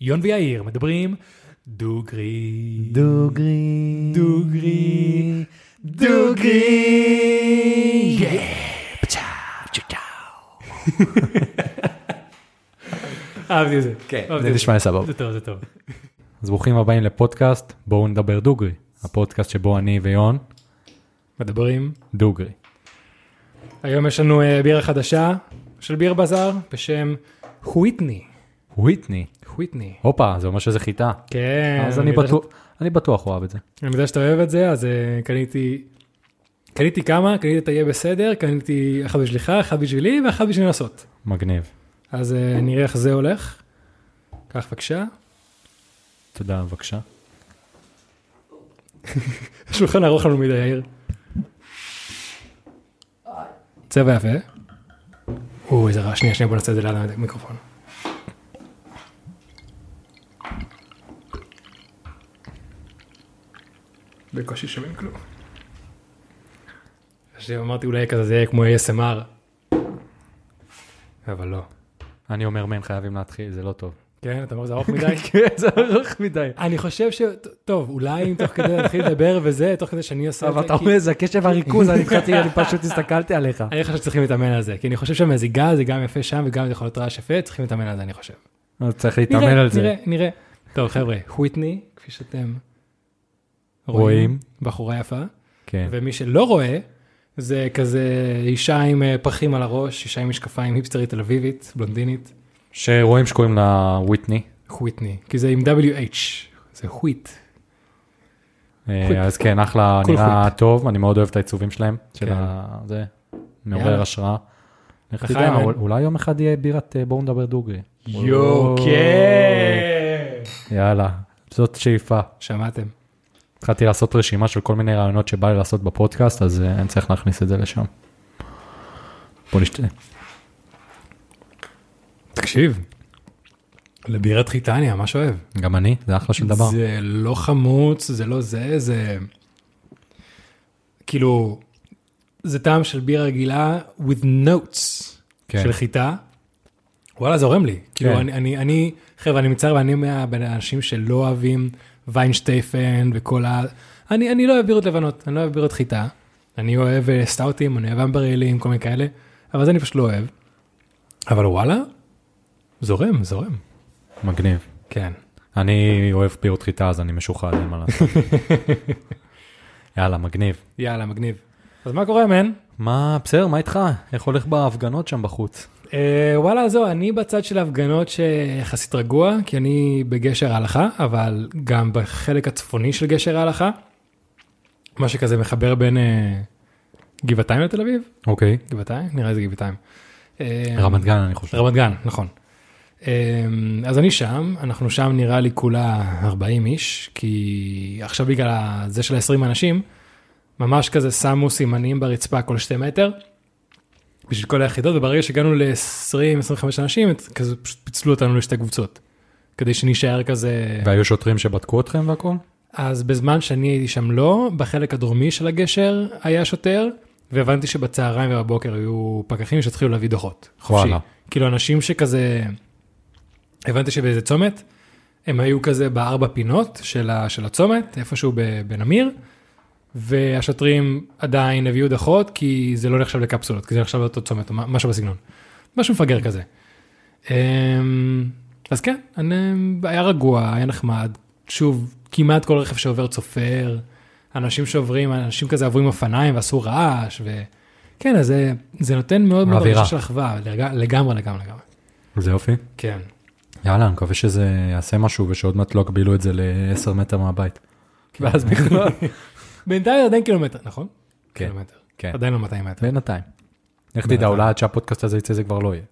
יון ויאיר מדברים דוגרי. דוגרי. דוגרי. דוגרי. אהבתי את זה. כן, זה נשמע סבבה. זה טוב, זה טוב. אז ברוכים הבאים לפודקאסט בואו נדבר דוגרי. הפודקאסט שבו אני ויון מדברים. דוגרי. היום יש לנו אה, בירה חדשה של ביר בזאר בשם חוויטני. וויטני. חוויטני. הופה, זה אומר שזה חיטה. כן. אז אני יודע בטוח, אני בטוח אוהב את זה. ש- אני יודע שאתה אוהב את זה, אז אה, קניתי, קניתי כמה, קניתי את היהיה בסדר, קניתי אחד בשבילך, אחד בשבילי ואחד בשביל לנסות. מגניב. אז אה, נראה איך זה הולך. קח בבקשה. תודה, בבקשה. השולחן ארוך לנו מדי, יאיר. צבע יפה. או, איזה רעש, שנייה, שנייה, בוא נעשה את זה ליד המיקרופון. בקושי שומעים כלום. עכשיו אמרתי אולי כזה זה יהיה כמו ASMR. אבל לא. אני אומר מן חייבים להתחיל, זה לא טוב. כן, אתה אומר זה ארוך מדי? כן, זה ארוך מדי. אני חושב ש... טוב, אולי אם תוך כדי להתחיל לדבר וזה, תוך כדי שאני עושה את אבל זה, אתה כי- אומר, זה הקשב והריכוז, אני התחלתי, אני פשוט הסתכלתי עליך. אני חושב שצריכים להתאמן על זה, כי אני חושב שהמזיגה זה גם יפה שם וגם זה יכול להיות רעש יפה, צריכים להתאמן על זה אני חושב. אז צריך להתאמן על זה. נראה, נראה. טוב חבר'ה, חוויטני, כפי שאתם רואים. בחורה יפה, כן. ומי שלא רואה, זה כזה אישה עם אה, פרחים על הראש, אישה עם משקפיים היפסטרית תל אביבית, בלונדינית, שרואים שקוראים לה וויטני. חוויטני, כי זה עם WH, זה חוויט. אה. אז כן, אחלה, נראה. טוב, אני מאוד אוהב את העיצובים שלהם. של כן. זה, מעורר. השראה. איך לחיים, תדע, אולי יום אחד יהיה בירת אה, בואו נדבר דוגרי. יו, כן. יאללה, זאת שאיפה. שמעתם? התחלתי לעשות רשימה של כל מיני רעיונות שבא לי לעשות בפודקאסט, אז אה, אני צריך להכניס את זה לשם. בוא נשתה. תקשיב, לבירת חיטה אני ממש אוהב. גם אני, זה אחלה של דבר. זה לא חמוץ, זה לא זה, זה... כאילו, זה טעם של בירה רגילה with notes כן. של חיטה. וואלה, זורם לי. כאילו, כן. אני, אני, אני, חבר'ה, אני מצטער, ואני מהבין האנשים שלא אוהבים ויינשטייפן וכל ה... אני, אני לא אוהב בירות לבנות, אני לא אוהב בירות חיטה. אני אוהב אה, סטאוטים, אני אוהב אמבריילים, כל מיני כאלה, אבל זה אני פשוט לא אוהב. אבל וואלה, זורם, זורם. מגניב. כן. אני אוהב פירות חיטה, אז אני משוחד, אין מה לעשות. יאללה, מגניב. יאללה, מגניב. אז מה קורה, מן? מה, בסדר, מה איתך? איך הולך בהפגנות שם בחוץ? אה, וואלה, זהו, אני בצד של ההפגנות שיחסית רגוע, כי אני בגשר ההלכה, אבל גם בחלק הצפוני של גשר ההלכה, מה שכזה מחבר בין אה, גבעתיים לתל אביב, אוקיי. גבעתיים? נראה לי זה גבעתיים. אה, רמת גן, אני חושב. רמת גן, נכון. אה, אז אני שם, אנחנו שם נראה לי כולה 40 איש, כי עכשיו בגלל זה של ה-20 אנשים, ממש כזה שמו סימנים ברצפה כל שתי מטר, בשביל כל היחידות, וברגע שהגענו ל-20-25 אנשים, כזה פשוט פיצלו אותנו לשתי קבוצות, כדי שנישאר כזה... והיו שוטרים שבדקו אתכם והכל? אז בזמן שאני הייתי שם לא, בחלק הדרומי של הגשר היה שוטר, והבנתי שבצהריים ובבוקר היו פקחים שהתחילו להביא דוחות. חופשי. וואלה. כאילו אנשים שכזה, הבנתי שבאיזה צומת, הם היו כזה בארבע פינות של, ה, של הצומת, איפשהו בנמיר, והשוטרים עדיין הביאו דוחות, כי זה לא נחשב לקפסולות, כי זה נחשב לאותו צומת, או משהו בסגנון. משהו מפגר כזה. אמ, אז כן, אני, היה רגוע, היה נחמד. שוב, כמעט כל רכב שעובר צופר, אנשים שעוברים, אנשים כזה עברו עם אופניים ועשו רעש, וכן, אז זה, זה נותן מאוד מאוד. הרגשה של אחווה, לג- לגמרי, לגמרי, לגמרי. זה יופי. כן. יאללה, אני מקווה שזה יעשה משהו ושעוד מעט לא יגבילו את זה ל-10 מטר מהבית. ואז בכלל. בינתיים עדיין קילומטר, נכון? כן, קילומטר. כן. עדיין לא 200 מטר. בינתיים. איך. תדע, אולי עד שהפודקאסט הזה יצא זה כבר לא יהיה.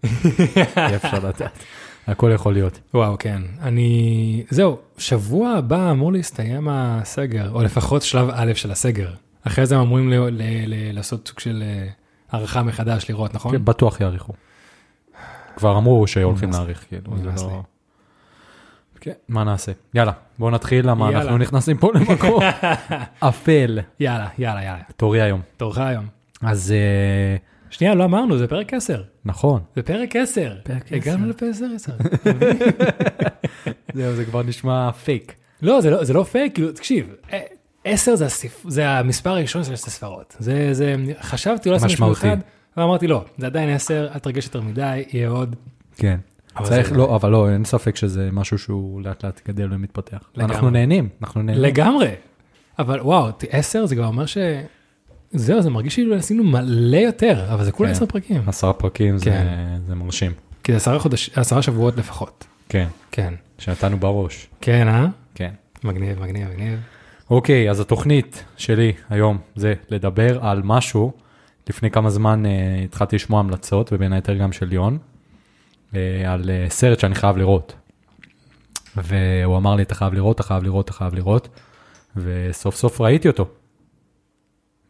אי אפשר לדעת. הכל יכול להיות. וואו, כן. אני... זהו, שבוע הבא אמור להסתיים הסגר, או לפחות שלב א' של הסגר. אחרי זה הם אמורים ל- ל- ל- לעשות סוג של אה, הערכה מחדש, לראות, נכון? כן, בטוח יאריכו. כבר אמרו שהולכים. להאריך, כאילו, זה נמאס לא... לי. כן, מה נעשה? יאללה, בואו נתחיל, למה יאללה. אנחנו נכנסים פה למקום אפל. יאללה, יאללה, יאללה. תורי היום. תורך היום. אז אה, שנייה, לא אמרנו, זה פרק 10. נכון. זה פרק 10. פרק 10. הגענו לפרק 10. זהו, זה כבר נשמע פייק. לא, זה לא, זה לא פייק, כאילו, תקשיב, אה, עשר זה, הספ... זה המספר הראשון של הספרות. זה, זה, חשבתי לא לעשות משהו משמעותי. אחד, ואמרתי לא, זה עדיין עשר, אל תרגש יותר מדי, יהיה עוד. כן. צריך, זה- לא, אבל לא, אין ספק שזה משהו שהוא לאט לאט גדל ומתפתח. לגמרי. אנחנו נהנים, אנחנו נהנים. לגמרי. אבל וואו, ת- עשר זה כבר אומר ש... זהו, זה מרגיש כאילו עשינו מלא יותר, אבל זה כולה כן. עשר פרקים. עשרה פרקים זה- כן. זה מרשים. כי זה עשרה חודש, עשרה שבועות לפחות. כן, כן. שנתנו בראש. כן, אה? כן. מגניב, מגניב, מגניב. אוקיי, אז התוכנית שלי היום זה לדבר על משהו. לפני כמה זמן אה, התחלתי לשמוע המלצות, ובין היתר גם של אה, על אה, סרט שאני חייב לראות. והוא אמר לי, אתה חייב לראות, אתה חייב לראות, אתה חייב לראות, וסוף סוף ראיתי אותו.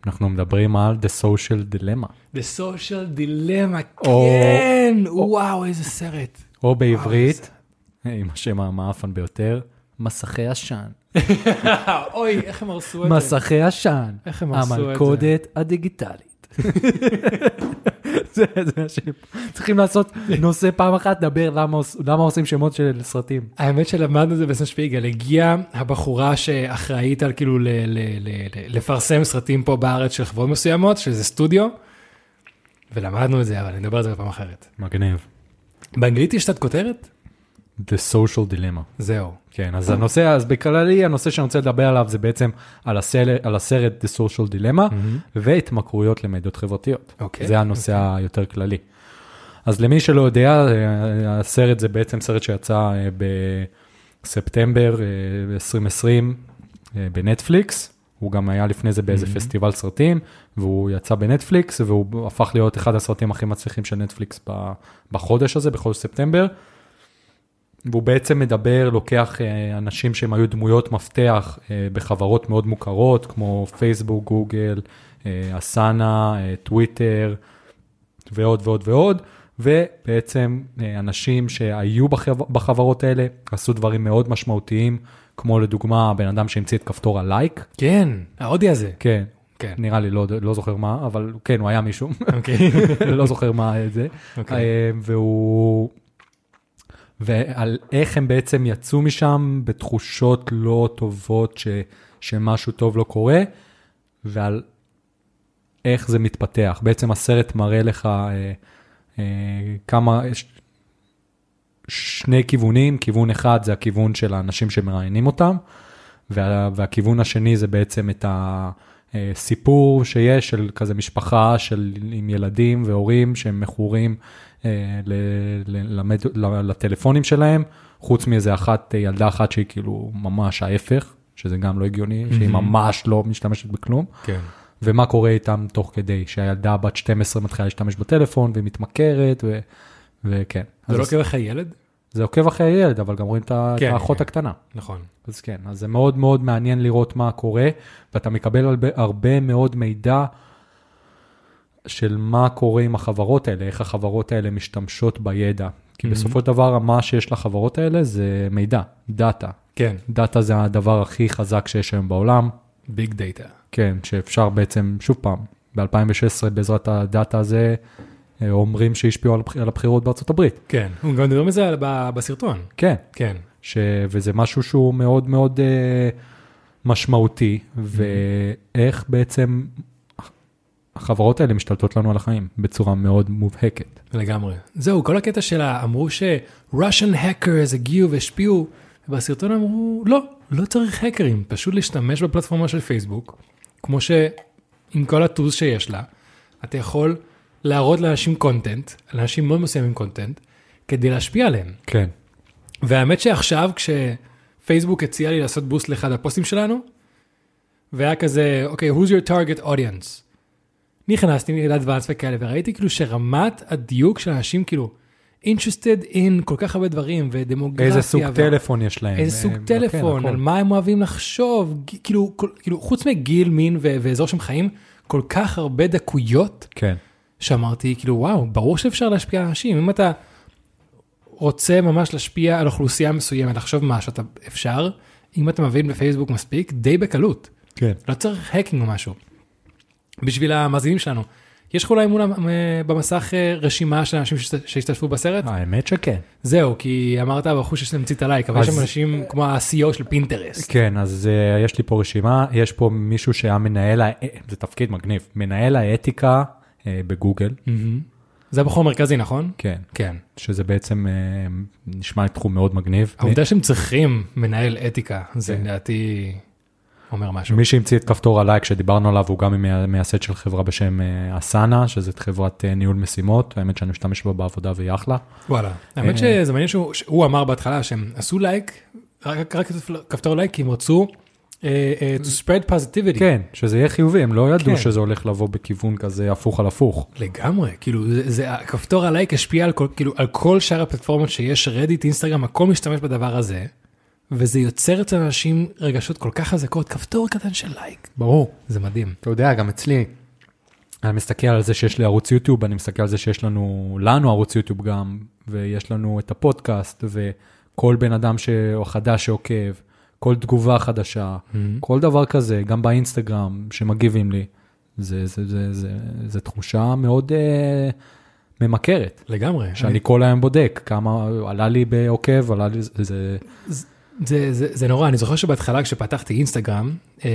אנחנו מדברים על The Social Dilemma, The Social Dilemma, או- כן, וואו, איזה סרט. או בעברית, אה, עם השם המאפן ביותר, מסכי עשן. אוי, איך הם הרסו את זה. מסכי עשן? המלכודת הדיגיטלית. זה זה השם. צריכים לעשות נושא פעם אחת, דבר למה למה עושים שמות של סרטים. האמת שלמדנו את זה בסן שפיגל, הגיעה הבחורה שאחראית על כאילו ל- ל- ל- ל- לפרסם סרטים פה בארץ של חברות מסוימות, שזה סטודיו, ולמדנו את זה, אבל אני אדבר על זה בפעם אחרת. מגניב. באנגלית יש קצת כותרת? The social dilemma. זהו. כן, אז הנושא, אז בכללי הנושא שאני רוצה לדבר עליו זה בעצם על הסרט, על הסרט The Social Dilemma והתמכרויות למדיות חברתיות. אוקיי. זה הנושא היותר כללי. אז למי שלא יודע, אה, הסרט זה בעצם סרט שיצא אה, בספטמבר אה, 2020 אה, בנטפליקס. הוא גם היה לפני זה באיזה פסטיבל סרטים, והוא יצא בנטפליקס, והוא הפך להיות אחד הסרטים הכי מצליחים של נטפליקס בחודש הזה, בחודש ספטמבר. והוא בעצם מדבר, לוקח אה, אנשים שהם היו דמויות מפתח אה, בחברות מאוד מוכרות, כמו פייסבוק, גוגל, אה, אסנה, טוויטר, ועוד ועוד ועוד, ובעצם אנשים שהיו בחב... בחברות האלה, עשו דברים מאוד משמעותיים, כמו לדוגמה, הבן אדם שהמציא את כפתור הלייק, כן, ההודי הזה. כן, כן. נראה לי, לא, לא זוכר מה, אבל כן, הוא היה מישהו, אוקיי. לא זוכר מה זה. אוקיי. אה, והוא... ועל איך הם בעצם יצאו משם בתחושות לא טובות ש, שמשהו טוב לא קורה, ועל איך זה מתפתח. בעצם הסרט מראה לך אה, אה, כמה, יש שני כיוונים, כיוון אחד זה הכיוון של האנשים שמראיינים אותם, וה, והכיוון השני זה בעצם את הסיפור שיש של כזה משפחה של, עם ילדים והורים שהם מכורים אה, ל, ל, למד, ל, לטלפונים שלהם, חוץ מאיזה אחת, אה, ילדה אחת שהיא כאילו ממש ההפך, שזה גם לא הגיוני, שהיא ממש לא משתמשת בכלום. כן. ומה קורה איתם תוך כדי, שהילדה בת 12 מתחילה להשתמש בטלפון והיא מתמכרת, ו... וכן. זה לא עוקב אחרי ילד? זה עוקב אחרי הילד, אבל גם רואים את ה- את כן, האחות כן. הקטנה. נכון. אז כן, אז זה מאוד מאוד מעניין לראות מה קורה, ואתה מקבל הרבה, הרבה מאוד מידע של מה קורה עם החברות האלה, איך החברות האלה משתמשות בידע. כי Mhm. בסופו של דבר, מה שיש לחברות האלה זה מידע, דאטה. כן. דאטה זה הדבר הכי חזק שיש היום בעולם, ביג דאטה. כן, שאפשר בעצם, שוב פעם, ב-2016 בעזרת הדאטה הזה, אה, אומרים שהשפיעו על, הבח- על הבחירות בארצות הברית. כן. הוא גם מדבר מזה ב- בסרטון. כן, כן. ש... וזה משהו שהוא מאוד מאוד אה, משמעותי, ואיך בעצם החברות האלה משתלטות לנו על החיים בצורה מאוד מובהקת. לגמרי. זהו, כל הקטע שלה, אמרו ש-Russian hackers הגיעו והשפיעו, ובסרטון אמרו, לא, לא צריך האקרים, פשוט להשתמש בפלטפורמה של פייסבוק, כמו שעם כל הטוז שיש לה, אתה יכול להראות לאנשים קונטנט, לאנשים מאוד מסוימים קונטנט, כדי להשפיע עליהם. כן. והאמת שעכשיו כשפייסבוק הציע לי לעשות בוסט לאחד הפוסטים שלנו, והיה כזה, אוקיי, who's your target audience? נכנסתי לאדוונס וכאלה, וראיתי כאילו שרמת הדיוק של אנשים כאילו interested in כל כך הרבה דברים, ודמוגרפיה. איזה סוג ו- טלפון יש להם. איזה סוג אה, טלפון, כן, על. מה הם אוהבים לחשוב, כאילו, כל- כאילו חוץ מגיל, מין ו- ואזור שהם חיים, כל כך הרבה דקויות, כן, שאמרתי, כאילו, וואו, ברור שאפשר להשפיע על אנשים. אם אתה רוצה ממש להשפיע על אוכלוסייה מסוימת, לחשוב מה שאתה אפשר, אם אתה מבין בפייסבוק מספיק, די בקלות. כן. לא צריך האקינג או משהו. בשביל המאזינים שלנו, יש לך אולי מול המ- במסך אה, רשימה של אנשים שהשת- שהשתתפו בסרט? האמת שכן. זהו, כי אמרת בחוש שיש להמציא את הלייק, אבל יש שם אנשים כמו ה-CEO של פינטרסט. כן, אז יש לי פה רשימה, יש פה מישהו שהיה מנהל, זה תפקיד מגניב, מנהל האתיקה בגוגל. זה בחור מרכזי, נכון? כן, כן. שזה בעצם נשמע תחום מאוד מגניב. העובדה שהם צריכים מנהל אתיקה, זה כן. לדעתי אומר משהו. מי שהמציא את כפתור הלייק שדיברנו עליו הוא גם מי- מייסד של חברה בשם אה, אסנה, שזאת חברת אה, ניהול משימות, האמת שאני משתמש בה בעבודה והיא אחלה. וואלה. האמת אה, שזה מעניין שהוא שהוא אמר בהתחלה שהם עשו לייק, רק רק כפתור לייק, כי הם רצו אה, אה, to spread positivity. כן, שזה יהיה חיובי, הם לא ידעו כן. שזה הולך לבוא בכיוון כזה הפוך על הפוך. לגמרי, כאילו, זה, זה, הכפתור הלייק השפיע על כל, כאילו, על כל שאר הפלטפורמות שיש, רדיט, אינסטגרם, הכל משתמש בדבר הזה, וזה יוצר אצל אנשים רגשות כל כך חזקות, כפתור קטן של לייק. ברור. זה מדהים. אתה יודע, גם אצלי, אני מסתכל על זה שיש לי ערוץ יוטיוב, אני מסתכל על זה שיש לנו, לנו ערוץ יוטיוב גם, ויש לנו את הפודקאסט, וכל בן אדם ש... או חדש שעוקב, כל תגובה חדשה, כל דבר כזה, גם באינסטגרם שמגיבים לי, זה, זה, זה, זה, זה תחושה מאוד אה, ממכרת, לגמרי. שאני כל היום בודק כמה עלה לי בעוקב, עלה לי, זה, זה זה, זה, זה נורא, אני זוכר שבהתחלה כשפתחתי אינסטגרם, אה,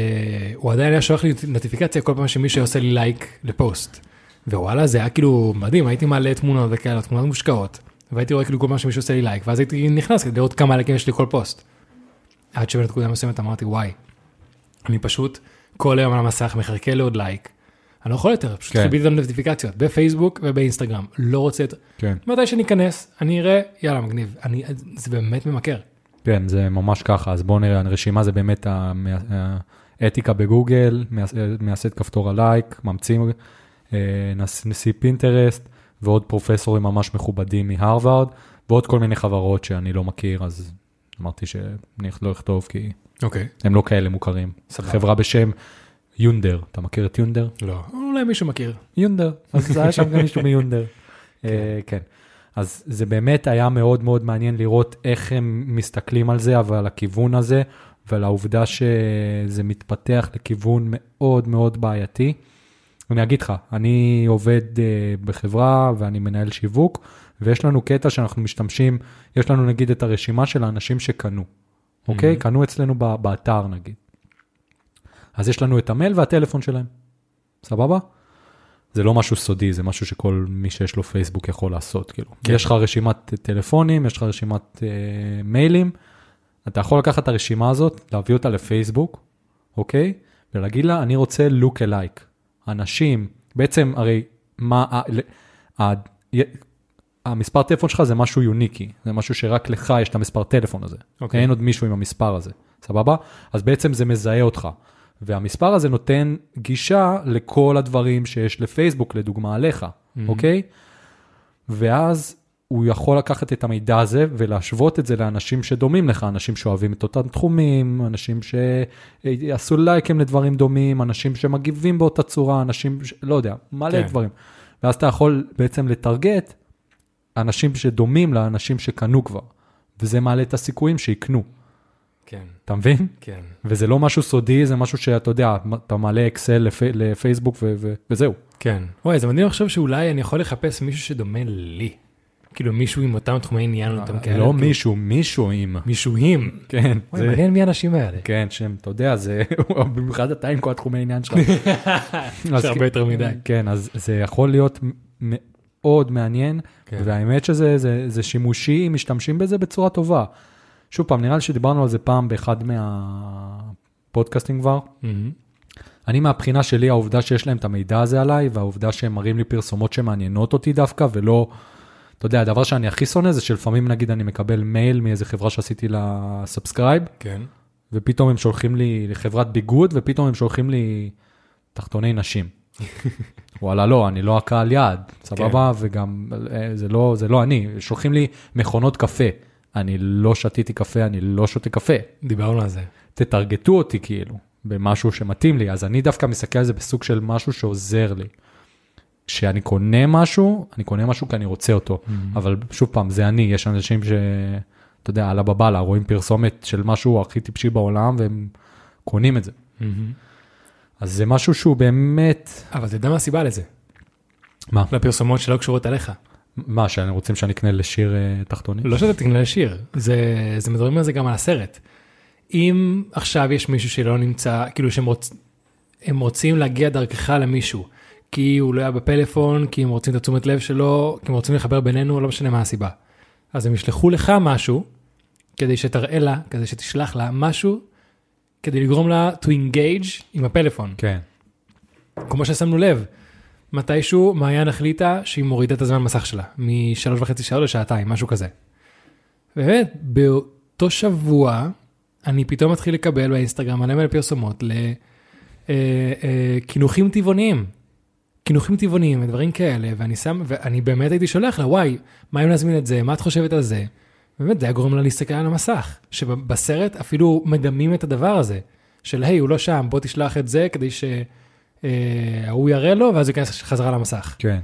הוא עדיין היה שולח לי נוטיפיקציה כל פעם שמישהו עושה לי לייק לפוסט. ווואלה, זה היה כאילו מדהים, הייתי מעלה תמונות וכאלה, תמונות מושקעות, והייתי רואה כאילו כל פעם שמישהו עושה לי לייק, ואז הייתי נכנס כדי לראות כמה לייקים יש לי כל פוסט. עד שבנקודה מסוימת אמרתי, וואי, אני פשוט כל היום על המסך מחכה לעוד לייק. אני לא יכול יותר, פשוט כן. כיביתי את הנוטיפיקציות בפייסבוק ובאינסטגרם, לא רוצה יותר. כן. מתי שאני אכנס, אני אראה, יאללה, מגניב. אני, זה באמת ממכר. כן, זה ממש ככה, אז בואו נראה, הרשימה זה באמת האתיקה בגוגל, מייס- מייסד כפתור הלייק, ממציא אה, נשיא פינטרסט, ועוד פרופסורים ממש מכובדים מהרווארד, ועוד כל מיני חברות שאני לא מכיר, אז אמרתי שאני לא אכתוב, כי אוקיי. הם לא כאלה מוכרים. סבבה. חברה בשם יונדר, אתה מכיר את יונדר? לא, אולי מישהו מכיר. יונדר, אז היה שם גם מישהו מיונדר. אה, כן. אז זה באמת היה מאוד מאוד מעניין לראות איך הם מסתכלים על זה, אבל על הכיוון הזה, ועל העובדה שזה מתפתח לכיוון מאוד מאוד בעייתי. אני אגיד לך, אני עובד אה, בחברה ואני מנהל שיווק, ויש לנו קטע שאנחנו משתמשים, יש לנו נגיד את הרשימה של האנשים שקנו, אוקיי? Mhm. קנו אצלנו באתר נגיד. אז יש לנו את המייל והטלפון שלהם, סבבה? זה לא משהו סודי, זה משהו שכל מי שיש לו פייסבוק יכול לעשות, כאילו. כן. יש לך רשימת טלפונים, יש לך רשימת אה, מיילים, אתה יכול לקחת את הרשימה הזאת, להביא אותה לפייסבוק, אוקיי? ולהגיד לה, אני רוצה look alike. אנשים, בעצם הרי מה, ה, ה, י- המספר טלפון שלך זה משהו יוניקי, זה משהו שרק לך יש את המספר טלפון הזה. אוקיי. אין עוד מישהו עם המספר הזה, סבבה? אז בעצם זה מזהה אותך. והמספר הזה נותן גישה לכל הדברים שיש לפייסבוק, לדוגמה עליך, אוקיי? ואז הוא יכול לקחת את המידע הזה ולהשוות את זה לאנשים שדומים לך, אנשים שאוהבים את אותם תחומים, אנשים שיעשו לייקים לדברים דומים, אנשים שמגיבים באותה צורה, אנשים, ש... לא יודע, מלא. כן. דברים. ואז אתה יכול בעצם לטרגט אנשים שדומים לאנשים שקנו כבר, וזה מעלה את הסיכויים שיקנו, כן, אתה מבין? כן. וזה לא משהו סודי, זה משהו שאתה יודע, אתה מעלה אקסל לפי, לפייסבוק ו- ו- וזהו. כן. וואי, זה מדהים לחשוב שאולי אני יכול לחפש מישהו שדומה לי. כאילו מישהו עם אותם תחומי עניין, אותם כאלה. לא כאילו, מישהו, מישהו עם. מישהו עם. כן, וואי, זה, מעניין מי האנשים האלה. כן, שם, אתה יודע, זה, במיוחד אתה עם כל התחומי העניין שלך. יש הרבה יותר מדי. כן, אז זה יכול להיות מאוד מעניין, כן. והאמת שזה זה, זה שימושי, משתמשים בזה בצורה טובה. שוב פעם, נראה לי שדיברנו על זה פעם באחד מהפודקאסטים כבר. מהמם. אני מהבחינה שלי, העובדה שיש להם את המידע הזה עליי, והעובדה שהם מראים לי פרסומות שמעניינות אותי דווקא, ולא, אתה יודע, הדבר שאני הכי שונא זה שלפעמים נגיד אני מקבל מייל מאיזה חברה שעשיתי לה subscribe, כן. ופתאום הם שולחים לי לחברת ביגוד, ופתאום הם שולחים לי תחתוני נשים. וואלה, לא, אני לא הקהל יעד, סבבה, וגם אה, זה לא, זה לא אני, שולחים לי מכונות קפה. אני לא שתיתי קפה, אני לא שותה קפה. דיברנו על זה. תטרגטו אותי כאילו, במשהו שמתאים לי, אז אני דווקא מסתכל על זה בסוג של משהו שעוזר לי. כשאני קונה משהו, אני קונה משהו כי אני רוצה אותו, אבל שוב פעם, זה אני, יש אנשים ש... אתה יודע, עלה בבאללה, רואים פרסומת של משהו הכי טיפשי בעולם, והם קונים את זה. מהמם. אז זה משהו שהוא באמת, אבל אתה יודע מה הסיבה לזה? מה? לפרסומות שלא קשורות אליך. מה, שאני רוצים שאני אקנה לשיר אה, תחתונים? לא שאתה תקנה לשיר, זה, זה מדברים על זה גם על הסרט. אם עכשיו יש מישהו שלא נמצא, כאילו שהם רוצ, הם רוצים להגיע דרכך למישהו, כי הוא לא היה בפלאפון, כי הם רוצים את התשומת לב שלו, כי הם רוצים לחבר בינינו, לא משנה מה הסיבה. אז הם ישלחו לך משהו, כדי שתראה לה, כדי שתשלח לה משהו, כדי לגרום לה to engage עם הפלאפון. כן, כמו ששמנו לב, מתישהו מעיין החליטה שהיא מורידה את הזמן מסך שלה, משלוש וחצי שעות לשעתיים, משהו כזה. באמת, באותו שבוע, אני פתאום מתחיל לקבל באינסטגרם מלא מלא פרסומות לקינוחים טבעוניים. קינוחים טבעוניים ודברים כאלה, ואני שם, ואני באמת הייתי שולח לה, וואי, מה אם נזמין את זה, מה את חושבת על זה? באמת, זה היה גורם לה להסתכל על המסך, שבסרט אפילו מדמים את הדבר הזה, של היי, הוא לא שם, בוא תשלח את זה כדי שההוא יראה לו, ואז הוא ייכנס חזרה למסך. כן,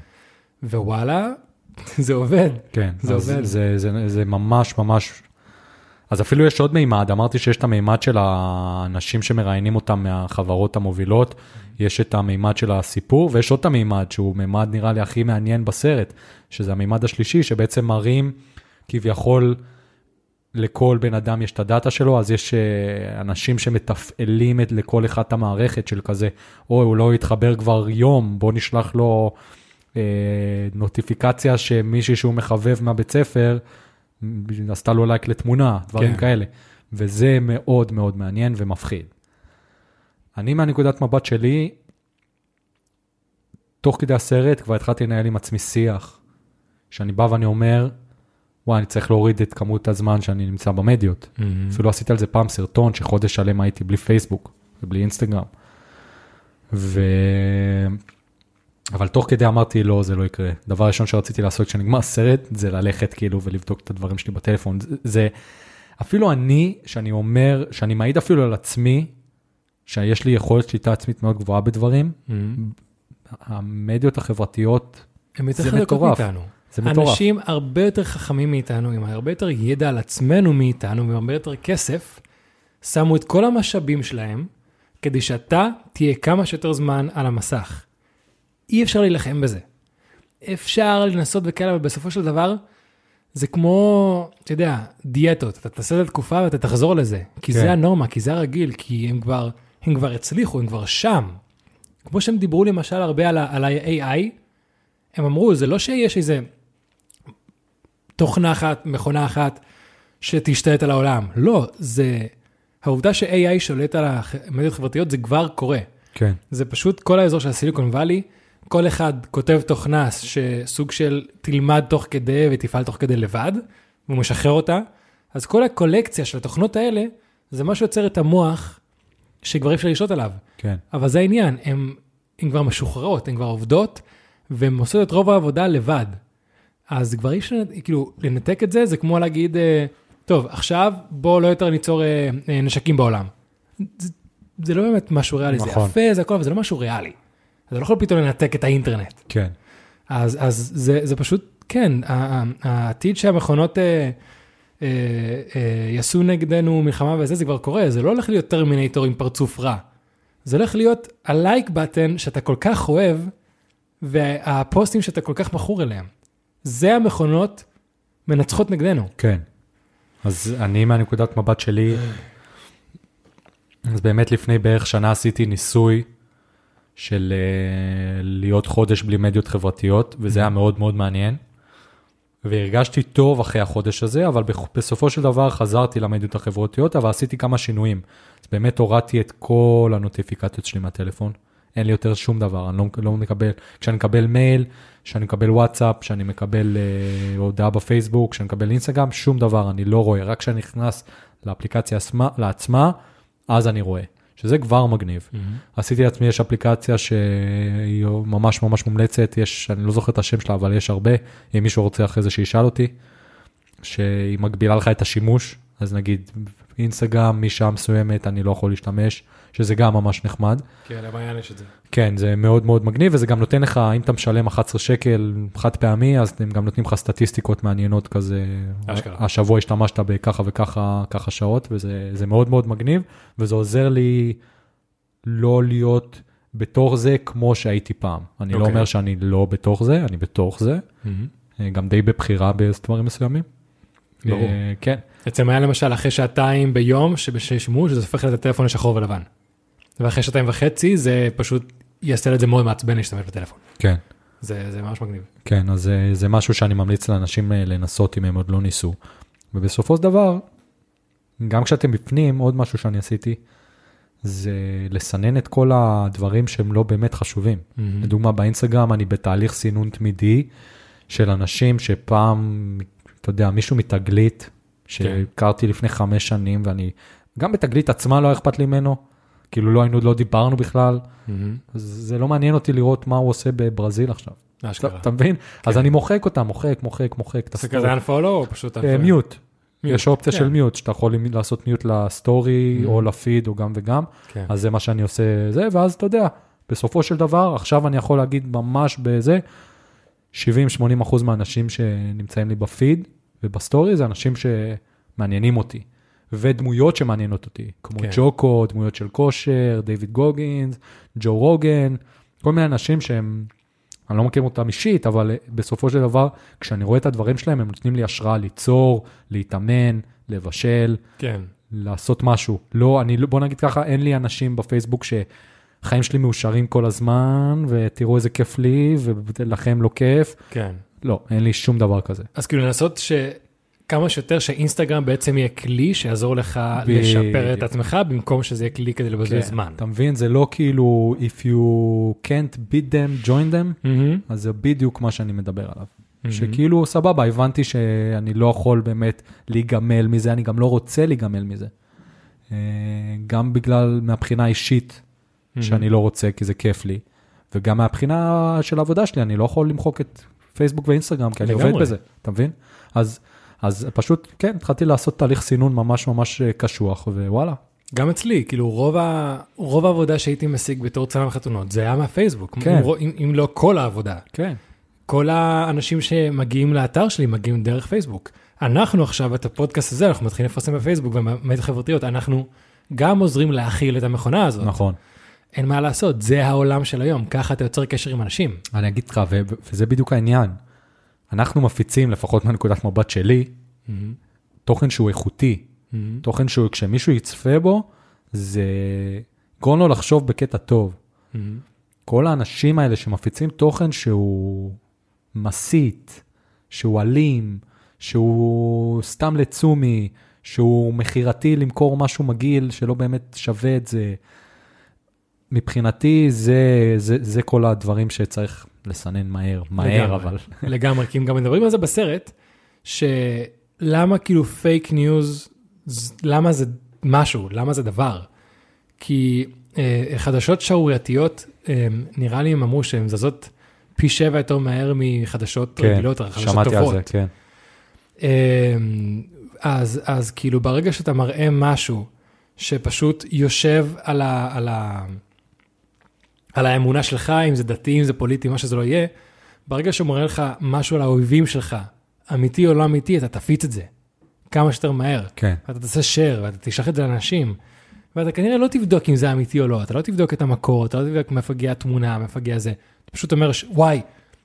ווואלה, זה עובד. כן. זה עובד. זה, זה, זה ממש ממש... אז אפילו יש עוד מימד, אמרתי שיש את המימד של האנשים שמראיינים אותם מהחברות המובילות, יש את המימד של הסיפור, ויש עוד את המימד שהוא מימד נראה לי הכי מעניין בסרט, שזה המימד השלישי, שבעצם מראים כביכול לכל בן אדם יש את הדאטה שלו, אז יש אה, אנשים שמתפעלים את, לכל אחד את המערכת של כזה, אוי, הוא לא התחבר כבר יום, בוא נשלח לו אה, נוטיפיקציה שמישהי שהוא מחבב מהבית ספר, עשתה לו לייק לתמונה, דברים כן. כאלה. וזה מאוד מאוד מעניין ומפחיד. אני מהנקודת מבט שלי, תוך כדי הסרט כבר התחלתי לנהל עם עצמי שיח, שאני בא ואני אומר, וואי, אני צריך להוריד את כמות הזמן שאני נמצא במדיות. Mm-hmm. אפילו עשיתי על זה פעם סרטון שחודש שלם הייתי בלי פייסבוק ובלי אינסטגרם. ו... אבל תוך כדי אמרתי, לא, זה לא יקרה. דבר ראשון שרציתי לעשות כשנגמר הסרט, זה ללכת כאילו ולבדוק את הדברים שלי בטלפון. זה, זה, אפילו אני, שאני אומר, שאני מעיד אפילו על עצמי, שיש לי יכולת שליטה עצמית מאוד גבוהה בדברים, Mm-hmm. המדיות החברתיות, הם יותר זה חזקות מטורף. מאיתנו. זה מטורף. אנשים הרבה יותר חכמים מאיתנו, עם הרבה יותר ידע על עצמנו מאיתנו, ועם הרבה יותר כסף, שמו את כל המשאבים שלהם, כדי שאתה תהיה כמה שיותר זמן על המסך. אי אפשר להילחם בזה. אפשר לנסות וכאלה, אבל בסופו של דבר, זה כמו, אתה יודע, דיאטות, אתה תעשה את התקופה ואתה תחזור לזה, כי כן. זה הנורמה, כי זה הרגיל, כי הם כבר, הם כבר הצליחו, הם כבר שם. כמו שהם דיברו למשל הרבה על ה-AI, הם אמרו, זה לא שיש איזה תוכנה אחת, מכונה אחת, שתשתלט על העולם. לא, זה... העובדה ש-AI שולט על המדיות החברתיות, זה כבר קורה. כן, זה פשוט כל האזור של הסיליקון וואלי, כל אחד כותב תוכנה שסוג של תלמד תוך כדי ותפעל תוך כדי לבד, והוא משחרר אותה. אז כל הקולקציה של התוכנות האלה, זה מה שיוצר את המוח שכבר אי אפשר לשלוט עליו. כן, אבל זה העניין, הן כבר משוחררות, הן כבר עובדות, והן עושות את רוב העבודה לבד. אז כבר אי אפשר, כאילו, לנתק את זה, זה כמו להגיד, אה, טוב, עכשיו בוא לא יותר ניצור אה, אה, נשקים בעולם. זה, זה לא באמת משהו ריאלי, זה נכון. יפה, זה הכל, אבל זה לא משהו ריאלי. אתה לא יכול פתאום לנתק את האינטרנט. כן, אז, אז זה, זה פשוט, כן, העתיד שהמכונות אה, אה, אה, יעשו נגדנו מלחמה וזה, זה כבר קורה, זה לא הולך להיות טרמינטור עם פרצוף רע. זה הולך להיות הלייק בטן שאתה כל כך אוהב, והפוסטים שאתה כל כך מכור אליהם. זה המכונות מנצחות נגדנו. כן. אז אני מהנקודת מבט שלי, אז באמת לפני בערך שנה עשיתי ניסוי של אה, להיות חודש בלי מדיות חברתיות, וזה היה מאוד מאוד מעניין. והרגשתי טוב אחרי החודש הזה, אבל בסופו של דבר חזרתי למדיות החברתיות, אבל עשיתי כמה שינויים. אז באמת הורדתי את כל הנוטיפיקציות שלי מהטלפון. אין לי יותר שום דבר, אני לא, לא מקבל, כשאני מקבל מייל, כשאני מקבל וואטסאפ, כשאני מקבל אה, הודעה בפייסבוק, כשאני מקבל אינסטגרם, שום דבר אני לא רואה, רק כשאני נכנס לאפליקציה עצמה, לעצמה, אז אני רואה, שזה כבר מגניב. עשיתי לעצמי, יש אפליקציה שהיא ממש ממש מומלצת, יש, אני לא זוכר את השם שלה, אבל יש הרבה, אם מישהו רוצה אחרי זה שישאל אותי, שהיא מגבילה לך את השימוש, אז נגיד אינסטגרם, משעה מסוימת אני לא יכול להשתמש, שזה גם ממש נחמד. כן, למעיין יש את זה. כן, זה מאוד מאוד מגניב, וזה גם נותן לך, אם אתה משלם 11 שקל חד פעמי, אז הם גם נותנים לך סטטיסטיקות מעניינות כזה. אשכרה. השבוע השתמשת בככה וככה ככה שעות, וזה זה מאוד מאוד מגניב, וזה עוזר לי לא להיות בתוך זה כמו שהייתי פעם. אני לא אוקיי. אומר שאני לא בתוך זה, אני בתוך זה, אה, גם די בבחירה בדברים מסוימים. ברור. אה, כן, אצלם היה למשל אחרי שעתיים ביום שבשימוש זה הופך את הטלפון לשחור ולבן. ואחרי שעתיים וחצי זה פשוט יעשה את זה מאוד מעצבן להשתמש בטלפון. כן. זה, זה ממש מגניב. כן, אז זה, זה משהו שאני ממליץ לאנשים אה, לנסות אם הם עוד לא ניסו. ובסופו של דבר, גם כשאתם בפנים, עוד משהו שאני עשיתי, זה לסנן את כל הדברים שהם לא באמת חשובים. לדוגמה, באינסטגרם אני בתהליך סינון תמידי של אנשים שפעם, אתה יודע, מישהו מתגלית, שהכרתי לפני חמש שנים, ואני, גם בתגלית עצמה לא אכפת לי ממנו, כאילו לא היינו, לא דיברנו בכלל, זה לא מעניין אותי לראות מה הוא עושה בברזיל עכשיו. אתה, אשכרה. אתה מבין? אז אני מוחק אותם, מוחק, מוחק, מוחק זה. כזה unfollow או פשוט אה, unfollow? מיוט. יש אופציה כן. של מיוט, שאתה יכול לעשות מיוט לסטורי או לפיד או גם וגם, כן. אז זה מה שאני עושה זה, ואז אתה יודע, בסופו של דבר, עכשיו אני יכול להגיד ממש בזה, 70-80 אחוז מהאנשים שנמצאים לי בפיד ובסטורי זה אנשים שמעניינים אותי, ודמויות שמעניינות אותי, כמו כן. ג'וקו, דמויות של כושר, דיוויד גוגינס, ג'ו רוגן, כל מיני אנשים שהם, אני לא מכיר אותם אישית, אבל בסופו של דבר, כשאני רואה את הדברים שלהם, הם נותנים לי השראה ליצור, להתאמן, לבשל, כן. לעשות משהו. לא, אני, לא- בוא נגיד ככה, אין לי אנשים בפייסבוק שחיים שלי מאושרים כל הזמן, ותראו איזה כיף לי, ולכם לא כיף. כן. לא, אין לי שום דבר כזה. אז כאילו לנסות שכמה שיותר שאינסטגרם בעצם יהיה כלי שיעזור לך בדיוק. לשפר את עצמך, במקום שזה יהיה כלי כדי לבזבז זמן. אתה מבין? זה לא כאילו, if you can't beat them, join them, מהמם. אז זה בדיוק מה שאני מדבר עליו. מהמם. שכאילו, סבבה, הבנתי שאני לא יכול באמת להיגמל מזה, אני גם לא רוצה להיגמל מזה. אה, גם בגלל, מהבחינה האישית, שאני לא רוצה, כי זה כיף לי, וגם מהבחינה של העבודה שלי, אני לא יכול למחוק את פייסבוק ואינסטגרם, כי אני עובד. בזה, אתה מבין? אז, אז פשוט, כן, התחלתי לעשות תהליך סינון ממש ממש אה, קשוח, ווואלה, גם אצלי, כאילו רוב, ה... רוב העבודה שהייתי משיג בתור צלם חתונות, זה היה מהפייסבוק. כן. אם, אם, לא כל העבודה. כן. כל האנשים שמגיעים לאתר שלי מגיעים דרך פייסבוק. אנחנו עכשיו, את הפודקאסט הזה, אנחנו מתחילים לפרסם בפייסבוק ובמדיות חברתיות, אנחנו גם עוזרים להכיל את המכונה הזאת. נכון. אין מה לעשות, זה העולם של היום, ככה אתה יוצר קשר עם אנשים. אני אגיד לך, ו- וזה בדיוק העניין. אנחנו מפיצים, לפחות מהנקודת מבט שלי, תוכן שהוא איכותי. תוכן שהוא, כשמישהו יצפה בו, זה גורם לו לחשוב בקטע טוב. כל האנשים האלה שמפיצים תוכן שהוא מסית, שהוא אלים, שהוא סתם לצומי, שהוא מכירתי למכור משהו מגעיל שלא באמת שווה את זה. מבחינתי זה, זה, זה כל הדברים שצריך לסנן מהר, מהר לגמרי. אבל. לגמרי, כי הם גם מדברים על זה בסרט, שלמה כאילו פייק ניוז, למה זה משהו, למה זה דבר. כי אה, חדשות שערורייתיות, אה, נראה לי הם אמרו שהן זזות פי שבע יותר מהר מחדשות רגילות, חדשות כן, שמעתי טובות. על זה, כן. אה, אז, אז כאילו ברגע שאתה מראה משהו שפשוט יושב על, ה, על, ה, על האמונה שלך, אם זה דתי, אם זה פוליטי, מה שזה לא יהיה, ברגע שהוא מראה לך משהו על האויבים שלך, אמיתי או לא אמיתי, אתה תפיץ את זה כמה שיותר מהר. כן, ואתה תעשה share ואתה תשלח את זה לאנשים. ואתה כנראה לא תבדוק אם זה אמיתי או לא, אתה לא תבדוק את המקור, אתה לא תבדוק מאיפה הגיעה התמונה, מאיפה הגיע זה. אתה פשוט אומר, ש- וואי,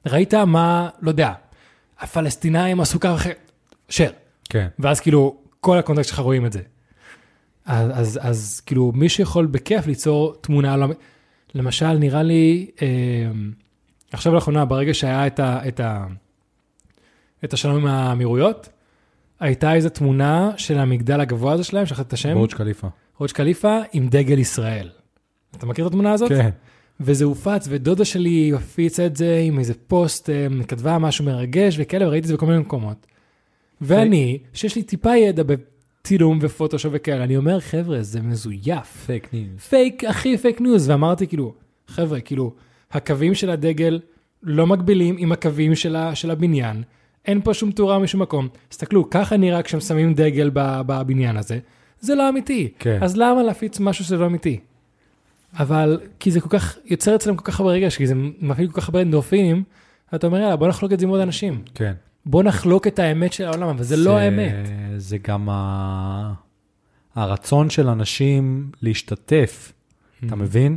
ראית מה, לא יודע, הפלסטינאים עשו ככה אחרת, share. כן. ואז כאילו, כל הקונטקסט שלך רואים את זה. אז, אז, אז כאילו, מי שיכול בכיף ליצור תמונה, לא... למשל, נראה לי, אה, עכשיו לאחרונה, ברגע שהיה את, ה, את, ה, את השלום עם האמירויות, הייתה איזו תמונה של המגדל הגבוה הזה שלהם, שכחת את השם, בורג' קליפה. רוץ' קליפה עם דגל ישראל. אתה מכיר את התמונה הזאת? כן. וזה הופץ, ודודה שלי הפיצה את זה עם איזה פוסט, אה, כתבה משהו מרגש וכאלה, וראיתי את זה בכל מיני מקומות. ואני, שיש לי טיפה ידע בצילום ופוטושופ וכאלה, אני אומר, חבר'ה, זה מזויף. פייק ניוז. פייק, הכי פייק ניוז, ואמרתי כאילו, חבר'ה, כאילו, הקווים של הדגל לא מקבילים עם הקווים של, ה, של הבניין, אין פה שום תאורה משום מקום. תסתכלו, ככה נראה כשהם שמים דגל בבניין הזה, זה לא אמיתי. כן. אז למה להפיץ משהו שזה לא אמיתי? אבל כי זה כל כך, יוצר אצלם כל כך הרבה רגש, כי זה מפעיל כל כך הרבה אנדורפינים, אתה אומר, יאללה, בוא נחלוק את זה עם עוד אנשים. כן. בוא נחלוק את האמת של העולם, אבל זה לא האמת. זה גם ה... הרצון של אנשים להשתתף, Mm-hmm. אתה מבין?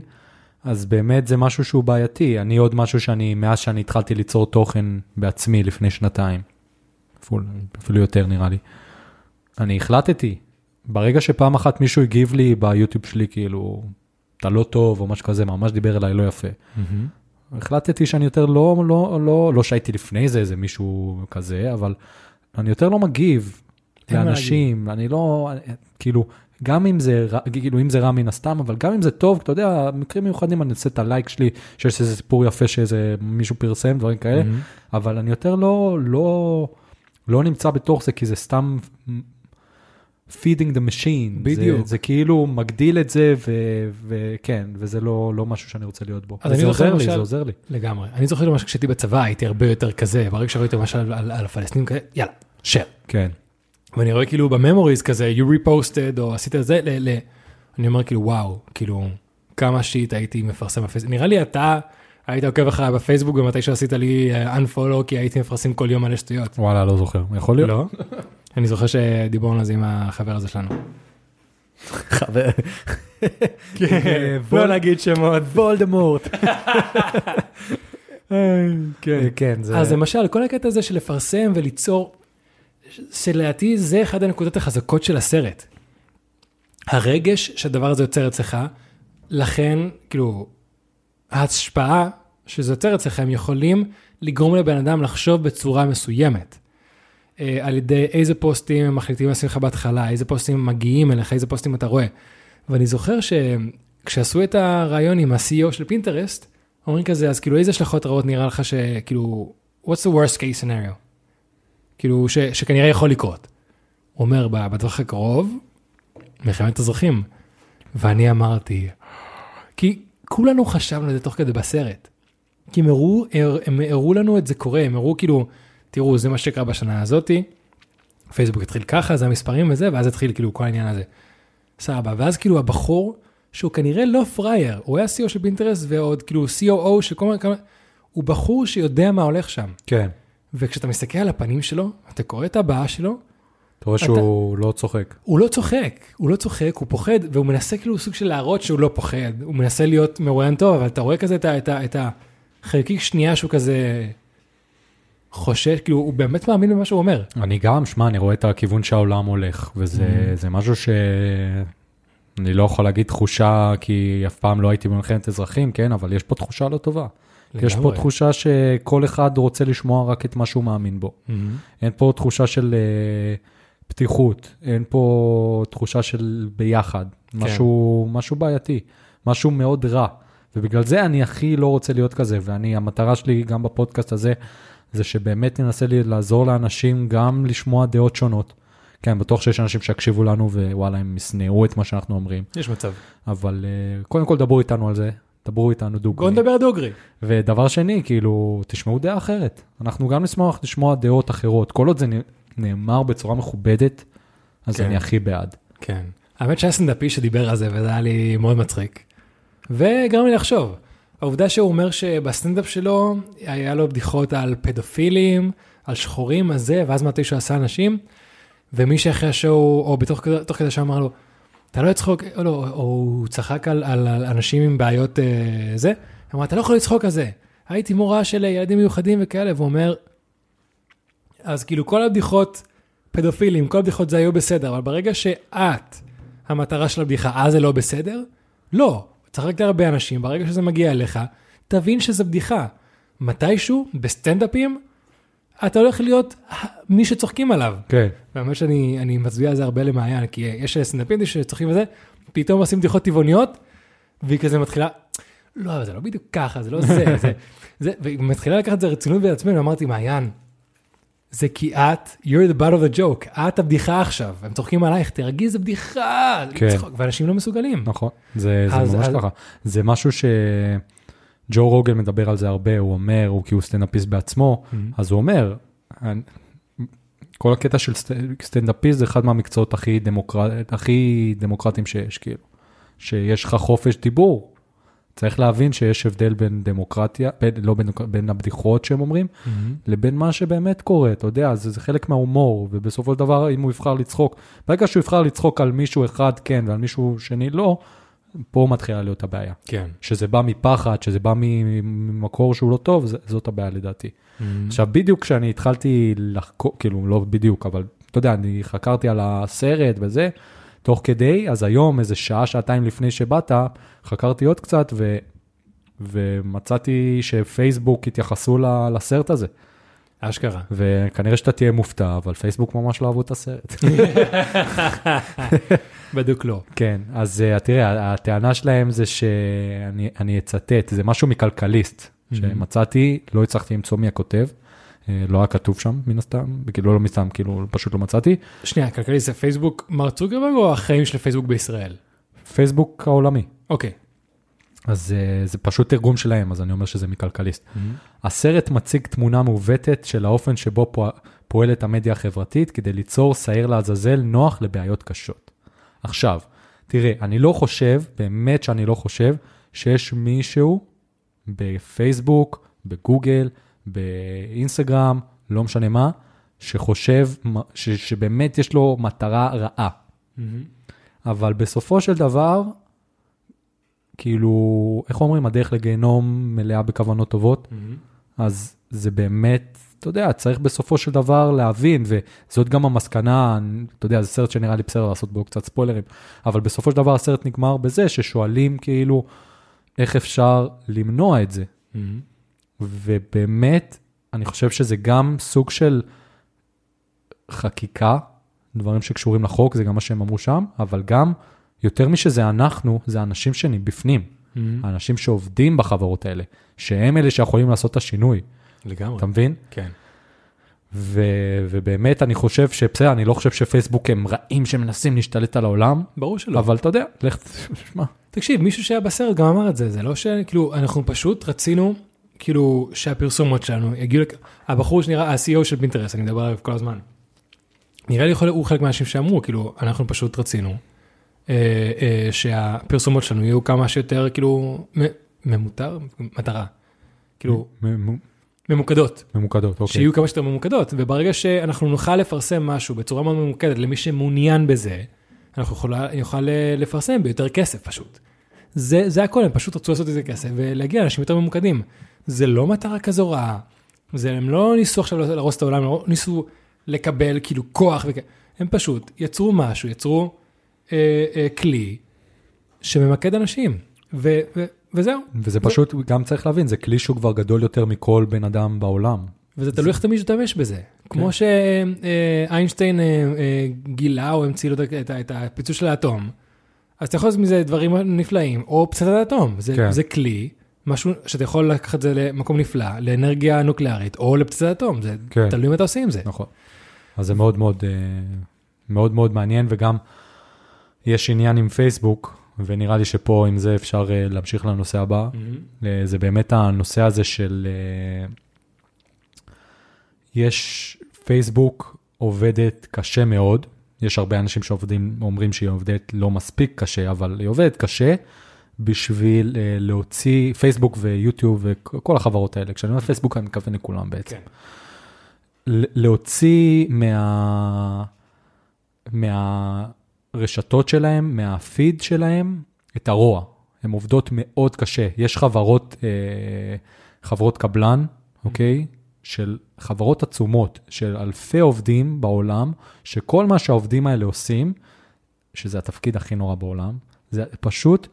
אז באמת זה משהו שהוא בעייתי. אני עוד משהו שאני, מאז שאני התחלתי ליצור תוכן בעצמי לפני שנתיים, אפילו, אפילו יותר נראה לי, אני החלטתי, ברגע שפעם אחת מישהו הגיב לי ביוטיוב שלי, כאילו, אתה לא טוב או משהו כזה, ממש דיבר אליי לא יפה. החלטתי שאני יותר לא, לא, לא, לא שהייתי לפני זה איזה מישהו כזה, אבל אני יותר לא מגיב לאנשים, אני לא, כאילו, גם אם זה, כאילו, אם זה רע מן הסתם, אבל גם אם זה טוב, אתה יודע, מקרים מיוחדים אני עושה את הלייק שלי, שיש איזה סיפור יפה שאיזה מישהו פרסם, דברים כאלה, מהמם. אבל אני יותר לא, לא, לא נמצא בתוך זה, כי זה סתם feeding the machine. בדיוק. זה, זה כאילו מגדיל את זה, ו- וכן, וזה לא, לא משהו שאני רוצה להיות בו. אז זוכר עוזר לי, למשל- זה עוזר לי. לגמרי. אני זוכר למשל כשהייתי בצבא הייתי הרבה יותר כזה, ברגע שראיתי משהו על, על, על הפלסטינים כזה, יאללה, share. כן. ואני רואה כאילו בממוריז כזה, you reposted או עשית את זה, ל, ל, אני אומר כאילו וואו, כאילו כמה שיט הייתי מפרסם בפייסבוק. נראה לי אתה היית עוקב אחריי בפייסבוק ומתי שעשית לי אה, unfollow כי הייתי מפרסם כל יום מלא שטויות. וואלה, לא זוכר. יכול להיות? לא? אני זוכר שדיברנו על זה עם החבר הזה שלנו. חבר. כן, לא נגיד שמות. וולדמורט. כן. כן, זה... אז למשל, כל הקטע הזה של לפרסם וליצור, שלדעתי זה אחת הנקודות החזקות של הסרט. הרגש שהדבר הזה יוצר אצלך, לכן, כאילו, ההשפעה שזה יוצר אצלכם יכולים לגרום לבן אדם לחשוב בצורה מסוימת. אה, על ידי איזה פוסטים הם מחליטים לשים לך בהתחלה, איזה פוסטים מגיעים אליך, איזה פוסטים אתה רואה. ואני זוכר שכשעשו את הרעיון עם ה-CEO של פינטרסט, אומרים כזה, אז כאילו איזה השלכות רעות נראה לך שכאילו, what's the worst case scenario? כאילו, ש, שכנראה יכול לקרות. הוא אומר, "ב- בטווח הקרוב, מלחמת אזרחים. ואני אמרתי, כי כולנו חשבנו את זה תוך כדי בסרט. כי הם הראו, הם הראו לנו את זה קורה, הם הראו כאילו, תראו, זה מה שקרה בשנה הזאתי, פייסבוק התחיל ככה, זה המספרים וזה, ואז התחיל כאילו כל העניין הזה. סבבה, ואז כאילו הבחור, שהוא כנראה לא פראייר, הוא היה CEO של פינטרסט ועוד כאילו COO של כל מיני, כמה- הוא בחור שיודע מה הולך שם. כן. וכשאתה מסתכל על הפנים שלו, אתה קורא את הבעה שלו, אתה רואה שהוא לא צוחק. הוא לא צוחק, הוא לא צוחק, הוא פוחד, והוא מנסה כאילו סוג של להראות שהוא לא פוחד, הוא מנסה להיות מרואיין טוב, אבל אתה רואה כזה את, החלקיק שנייה שהוא כזה חושש, כאילו הוא באמת מאמין במה שהוא אומר. אני גם, שמע, אני רואה את הכיוון שהעולם הולך, וזה Mm-hmm. משהו ש... אני לא יכול להגיד תחושה, כי אף פעם לא הייתי במלחמת אזרחים, כן, אבל יש פה תחושה לא טובה. יש פה לגמרי. תחושה שכל אחד רוצה לשמוע רק את מה שהוא מאמין בו. מהמם. אין פה תחושה של uh, פתיחות, אין פה תחושה של ביחד, כן. משהו, משהו בעייתי, משהו מאוד רע. ובגלל זה אני הכי לא רוצה להיות כזה, ואני, המטרה שלי גם בפודקאסט הזה, זה שבאמת ננסה לעזור לאנשים גם לשמוע דעות שונות. כן, בטוח שיש אנשים שיקשיבו לנו ווואלה, הם ישנאו את מה שאנחנו אומרים, יש מצב. אבל uh, קודם כל דברו איתנו על זה, דברו איתנו דוגרי. נדבר דוגרי. ודבר שני, כאילו, תשמעו דעה אחרת. אנחנו גם נשמח לשמוע דעות אחרות. כל עוד זה נאמר בצורה מכובדת, אז כן. אני הכי בעד. כן. האמת שהיה סנדאפיסט שדיבר על זה וזה היה לי מאוד מצחיק. וגרם לי לחשוב. העובדה שהוא אומר שבסטנדאפ שלו היה לו בדיחות על פדופילים, על שחורים, על זה, ואז מתי שהוא עשה אנשים, ומי שאחרי השואו, או בתוך תוך כדי השואו אמר לו, אתה לא יצחוק, או, לא, או הוא צחק על, על, על אנשים עם בעיות אה, זה, אמר, אתה לא יכול לצחוק על זה. הייתי מורה של ילדים מיוחדים וכאלה, והוא אומר, אז כאילו כל הבדיחות פדופילים, כל הבדיחות זה היו בסדר, אבל ברגע שאת המטרה של הבדיחה, אז זה לא בסדר? לא, צחקת הרבה אנשים, ברגע שזה מגיע אליך, תבין שזה בדיחה. מתישהו, בסטנדאפים, אתה הולך להיות מי שצוחקים עליו. כן. והאמת שאני אני מצביע על זה הרבה למעיין, כי יש סטנדאפיסטים שצוחקים על זה, פתאום עושים בדיחות טבעוניות, והיא כזה מתחילה, לא, אבל זה לא בדיוק ככה, זה לא זה, זה, זה, והיא מתחילה לקחת את זה רצינות בעצמי, ואמרתי, מעיין, זה כי את, you're the butt of the joke, את הבדיחה עכשיו, הם צוחקים עלייך, תרגי, זה בדיחה, כן. לצחוק, ואנשים לא מסוגלים. נכון, זה, זה אז- ממש אז- ככה. זה משהו שג'ו רוגל מדבר על זה הרבה, הוא אומר, הוא כי הוא סטנדאפיסט בעצמו, אז הוא אומר, כל הקטע של סט- סטנדאפיסט זה אחד מהמקצועות הכי, דמוקרט, הכי דמוקרטיים שיש, כאילו. שיש לך חופש דיבור. צריך להבין שיש הבדל בין דמוקרטיה, בין, לא בין, בין הבדיחות שהם אומרים, מהמם. לבין מה שבאמת קורה, אתה יודע, זה, זה חלק מההומור, ובסופו של דבר, אם הוא יבחר לצחוק, ברגע שהוא יבחר לצחוק על מישהו אחד כן ועל מישהו שני לא, פה מתחילה להיות הבעיה. כן. שזה בא מפחד, שזה בא ממקור שהוא לא טוב, זה- זאת הבעיה לדעתי. עכשיו, בדיוק כשאני התחלתי לחקור, כאילו, לא בדיוק, אבל אתה יודע, אני חקרתי על הסרט וזה, תוך כדי, אז היום, איזה שעה, שעתיים לפני שבאת, חקרתי עוד קצת, ו... ומצאתי שפייסבוק התייחסו ל- לסרט הזה, אשכרה. וכנראה שאתה תהיה מופתע, אבל פייסבוק ממש לא אהבו את הסרט. בדיוק לא. כן, אז uh, תראה, הטענה שלהם זה שאני אני אצטט, זה משהו מכלכליסט שמצאתי, לא הצלחתי למצוא מי הכותב, לא היה כתוב שם מן הסתם, כאילו לא מן הסתם, כאילו פשוט לא מצאתי. שנייה, כלכלי זה פייסבוק מר צוקרברג או החיים של פייסבוק בישראל? פייסבוק העולמי, אוקיי. אז uh, זה פשוט תרגום שלהם, אז אני אומר שזה מכלכליסט. הסרט מציג תמונה מעוותת של האופן שבו פוע... פועלת המדיה החברתית כדי ליצור שעיר לעזאזל נוח לבעיות קשות. עכשיו, תראה, אני לא חושב, באמת שאני לא חושב, שיש מישהו בפייסבוק, בגוגל, באינסטגרם, לא משנה מה, שחושב, ש, שבאמת יש לו מטרה רעה. אבל בסופו של דבר, כאילו, איך אומרים, הדרך לגיהנום מלאה בכוונות טובות, אז זה באמת, אתה יודע, צריך בסופו של דבר להבין, וזאת גם המסקנה, אתה יודע, זה סרט שנראה לי בסדר לעשות בו קצת ספוילרים, אבל בסופו של דבר הסרט נגמר בזה ששואלים כאילו, איך אפשר למנוע את זה. ובאמת, אני חושב שזה גם סוג של חקיקה, דברים שקשורים לחוק, זה גם מה שהם אמרו שם, אבל גם, יותר משזה אנחנו, זה האנשים שנבפנים, האנשים שעובדים בחברות האלה, שהם אלה שיכולים לעשות את השינוי, לגמרי. אתה מבין? כן. ו- ובאמת, אני חושב שבסדר, אני לא חושב שפייסבוק הם רעים שמנסים להשתלט על העולם, ברור שלא. אבל אתה יודע, לך, שמע, תקשיב, מישהו שהיה בסרט גם אמר את זה, זה לא ש... כאילו, אנחנו פשוט רצינו, כאילו, שהפרסומות שלנו יגיעו... הבחור שנראה, ה-CEO של פינטרס, אני מדבר עליו כל הזמן. נראה לי יכול, הוא חלק מהאנשים שאמרו, כאילו, אנחנו פשוט רצינו אה, אה, שהפרסומות שלנו יהיו כמה שיותר, כאילו, ממותר? מטרה. כאילו, ממוקדות. ממוקדות, אוקיי. שיהיו כמה שיותר ממוקדות, וברגע שאנחנו נוכל לפרסם משהו בצורה מאוד ממוקדת למי שמעוניין בזה, אנחנו יכולה, נוכל אה, לפרסם ביותר כסף פשוט. זה, זה הכל, הם פשוט רצו לעשות את זה כסף ולהגיע לאנשים יותר ממוקדים. זה לא מטרה כזו רעה, זה, הם לא ניסו עכשיו להרוס את העולם, לא ניסו לקבל כאילו כוח, וכ... הם פשוט יצרו משהו, יצרו אה, אה, כלי שממקד אנשים, ו, ו, וזהו. וזה פשוט, גם צריך להבין, זה כלי שהוא כבר גדול יותר מכל בן אדם בעולם. וזה תלוי איך אתה משתמש בזה. כמו שאיינשטיין גילה או המציא לו את את הפיצוץ של האטום, אז אתה יכול לעשות מזה דברים נפלאים, או פצצת האטום, זה כן. זה כלי, משהו שאתה יכול לקחת את זה למקום נפלא, לאנרגיה נוקלארית, או לפצצת האטום, זה כן. תלוי מה אתה עושה עם זה. נכון. אז זה מאוד מאוד, אה, מאוד מאוד מעניין, וגם יש עניין עם פייסבוק, ונראה לי שפה עם זה אפשר אה, להמשיך לנושא הבא. אה, זה באמת הנושא הזה של... יש, פייסבוק עובדת קשה מאוד, יש הרבה אנשים שעובדים, אומרים שהיא עובדת לא מספיק קשה, אבל היא עובדת קשה בשביל אה, להוציא, פייסבוק ויוטיוב וכל החברות האלה, כשאני אומר פייסבוק אני מתכוון לכולם בעצם. כן. להוציא מה... מהרשתות שלהם, מהפיד שלהם, את הרוע. הן עובדות מאוד קשה. יש חברות, אה, חברות קבלן, אוקיי? של חברות עצומות, של אלפי עובדים בעולם, שכל מה שהעובדים האלה עושים, שזה התפקיד הכי נורא בעולם, זה פשוט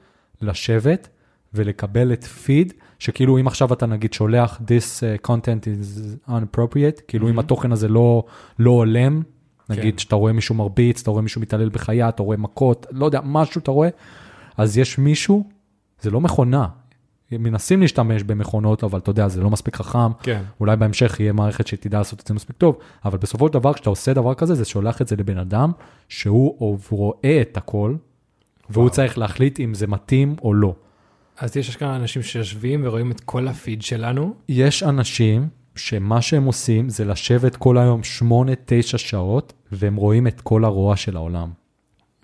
לשבת ולקבל את פיד, שכאילו אם עכשיו אתה נגיד שולח this uh, content is unappropriate, כאילו אם Mhm. התוכן הזה לא, לא הולם, נגיד כן. שאתה רואה מישהו מרביץ, אתה רואה מישהו מתעלל בחיה, אתה רואה מכות, לא יודע, משהו אתה רואה, אז יש מישהו, זה לא מכונה, מנסים להשתמש במכונות, אבל אתה יודע, זה לא מספיק חכם, כן. אולי בהמשך יהיה מערכת שתדע לעשות את זה מספיק טוב, אבל בסופו של דבר כשאתה עושה דבר כזה, זה שולח את זה לבן אדם שהוא הוא רואה את הכל, והוא. צריך להחליט אם זה מתאים או לא. אז יש אשכרה אנשים שיושבים ורואים את כל הפיד שלנו, יש אנשים שמה שהם עושים זה לשבת כל היום 8-9 שעות, והם רואים את כל הרוע של העולם.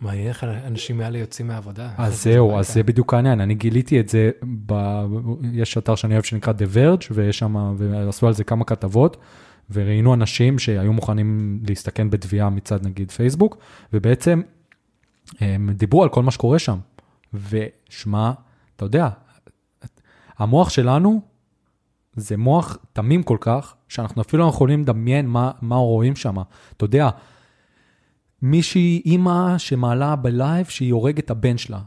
מה איך האנשים האלה יוצאים מהעבודה? אז זהו, אז זה בדיוק העניין, אני גיליתי את זה, ב... יש אתר שאני אוהב שנקרא The Verge, ויש שם, ועשו על זה כמה כתבות, וראיינו אנשים שהיו מוכנים להסתכן בתביעה מצד נגיד פייסבוק, ובעצם הם דיברו על כל מה שקורה שם. ושמע, אתה יודע, המוח שלנו זה מוח תמים כל כך, שאנחנו אפילו לא יכולים לדמיין מה, מה רואים שם. אתה יודע, מישהי, אימא שמעלה בלייב שהיא הורגת את הבן שלה.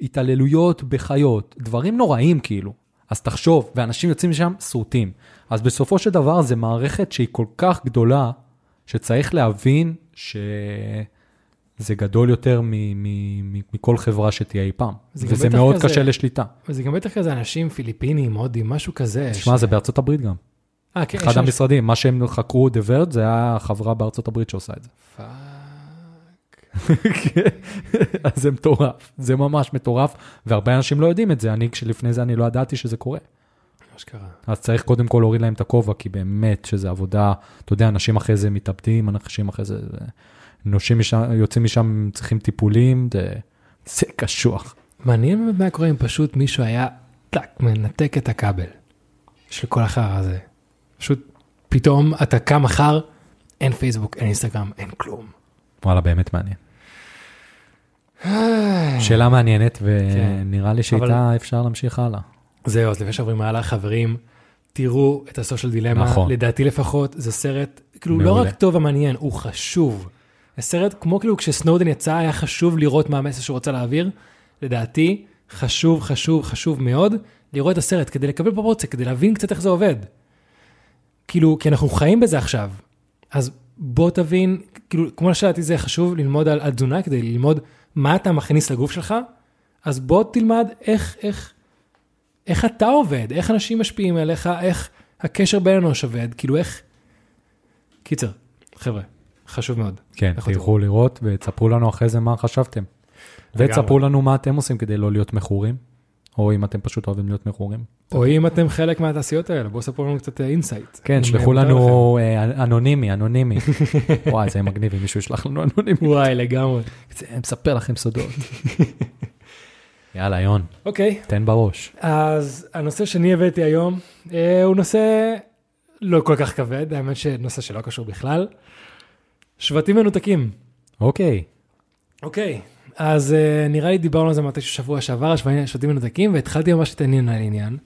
התעללויות בחיות, דברים נוראים כאילו. אז תחשוב, ואנשים יוצאים משם שרוטים. אז בסופו של דבר זו מערכת שהיא כל כך גדולה, שצריך להבין שזה גדול יותר מ- מ- מ- מכל חברה שתהיה אי פעם. זה וזה מאוד כזה- קשה לשליטה. וזה גם בטח כזה אנשים פיליפינים, הודים, משהו כזה. תשמע, ש- זה בארצות הברית גם. אה, כן, אחד המשרדים, מה שהם חקרו, The Verge, זה היה חברה בארצות הברית שעושה את זה. fuck. אז זה מטורף, זה ממש מטורף, והרבה אנשים לא יודעים את זה, אני כשלפני זה אני לא ידעתי שזה קורה. שקרה. אז צריך קודם כל להוריד להם את הכובע, כי באמת שזה עבודה, אתה יודע, אנשים אחרי זה מתאבדים, אנשים אחרי זה, זה נושים משם, יוצאים משם, צריכים טיפולים, זה, זה קשוח. מעניין באמת מה קורה אם פשוט מישהו היה טאק, מנתק את הכבל של כל החרא הזה. פשוט פתאום אתה קם מחר, אין פייסבוק, אין אינסטגרם, אין כלום. וואלה, באמת מעניין. שאלה מעניינת, ונראה לי שאיתה אפשר להמשיך הלאה. זהו, אז לפני שעוברים הלאה, חברים, תראו את הסושיאל דילמה. נכון. לדעתי לפחות, זה סרט, כאילו, לא מעולה. רק טוב ומעניין, הוא חשוב. הסרט, כמו כאילו כשסנודן יצא, היה חשוב לראות מה המסר שהוא רוצה להעביר. לדעתי, חשוב, חשוב, חשוב מאוד לראות את הסרט כדי לקבל פרופורציה, כדי להבין קצת איך זה עובד. כאילו, כי אנחנו חיים בזה עכשיו. אז בוא תבין, כאילו, כמו שלדעתי זה חשוב ללמוד על, תזונה, כדי ללמוד מה אתה מכניס לגוף שלך, אז בוא תלמד איך, איך, איך אתה עובד, איך אנשים משפיעים עליך, איך הקשר בין אנוש עובד, כאילו איך... קיצר, חבר'ה, חשוב מאוד. כן, לכו תלכו לראות ותספרו לנו אחרי זה מה חשבתם. ותספרו לנו מה אתם עושים כדי לא להיות מכורים, או אם אתם פשוט אוהבים להיות מכורים. או אם אתם חלק מהתעשיות האלה, בואו ספרו לנו קצת insight. כן, שלחו לנו אה, אנונימי, אנונימי. וואי, זה מגניב אם מישהו ישלח לנו אנונימי. וואי, לגמרי. מספר לכם סודות. יאללה, יון, אוקיי, תן בראש. אז הנושא שאני הבאתי היום אה, הוא נושא לא כל כך כבד, האמת שנושא שלא קשור בכלל. שבטים מנותקים. אוקיי, אוקיי, אז uh, נראה לי דיברנו על זה מתישהו שבוע שעבר, שבטים מנותקים, והתחלתי ממש להתעניין על העניין.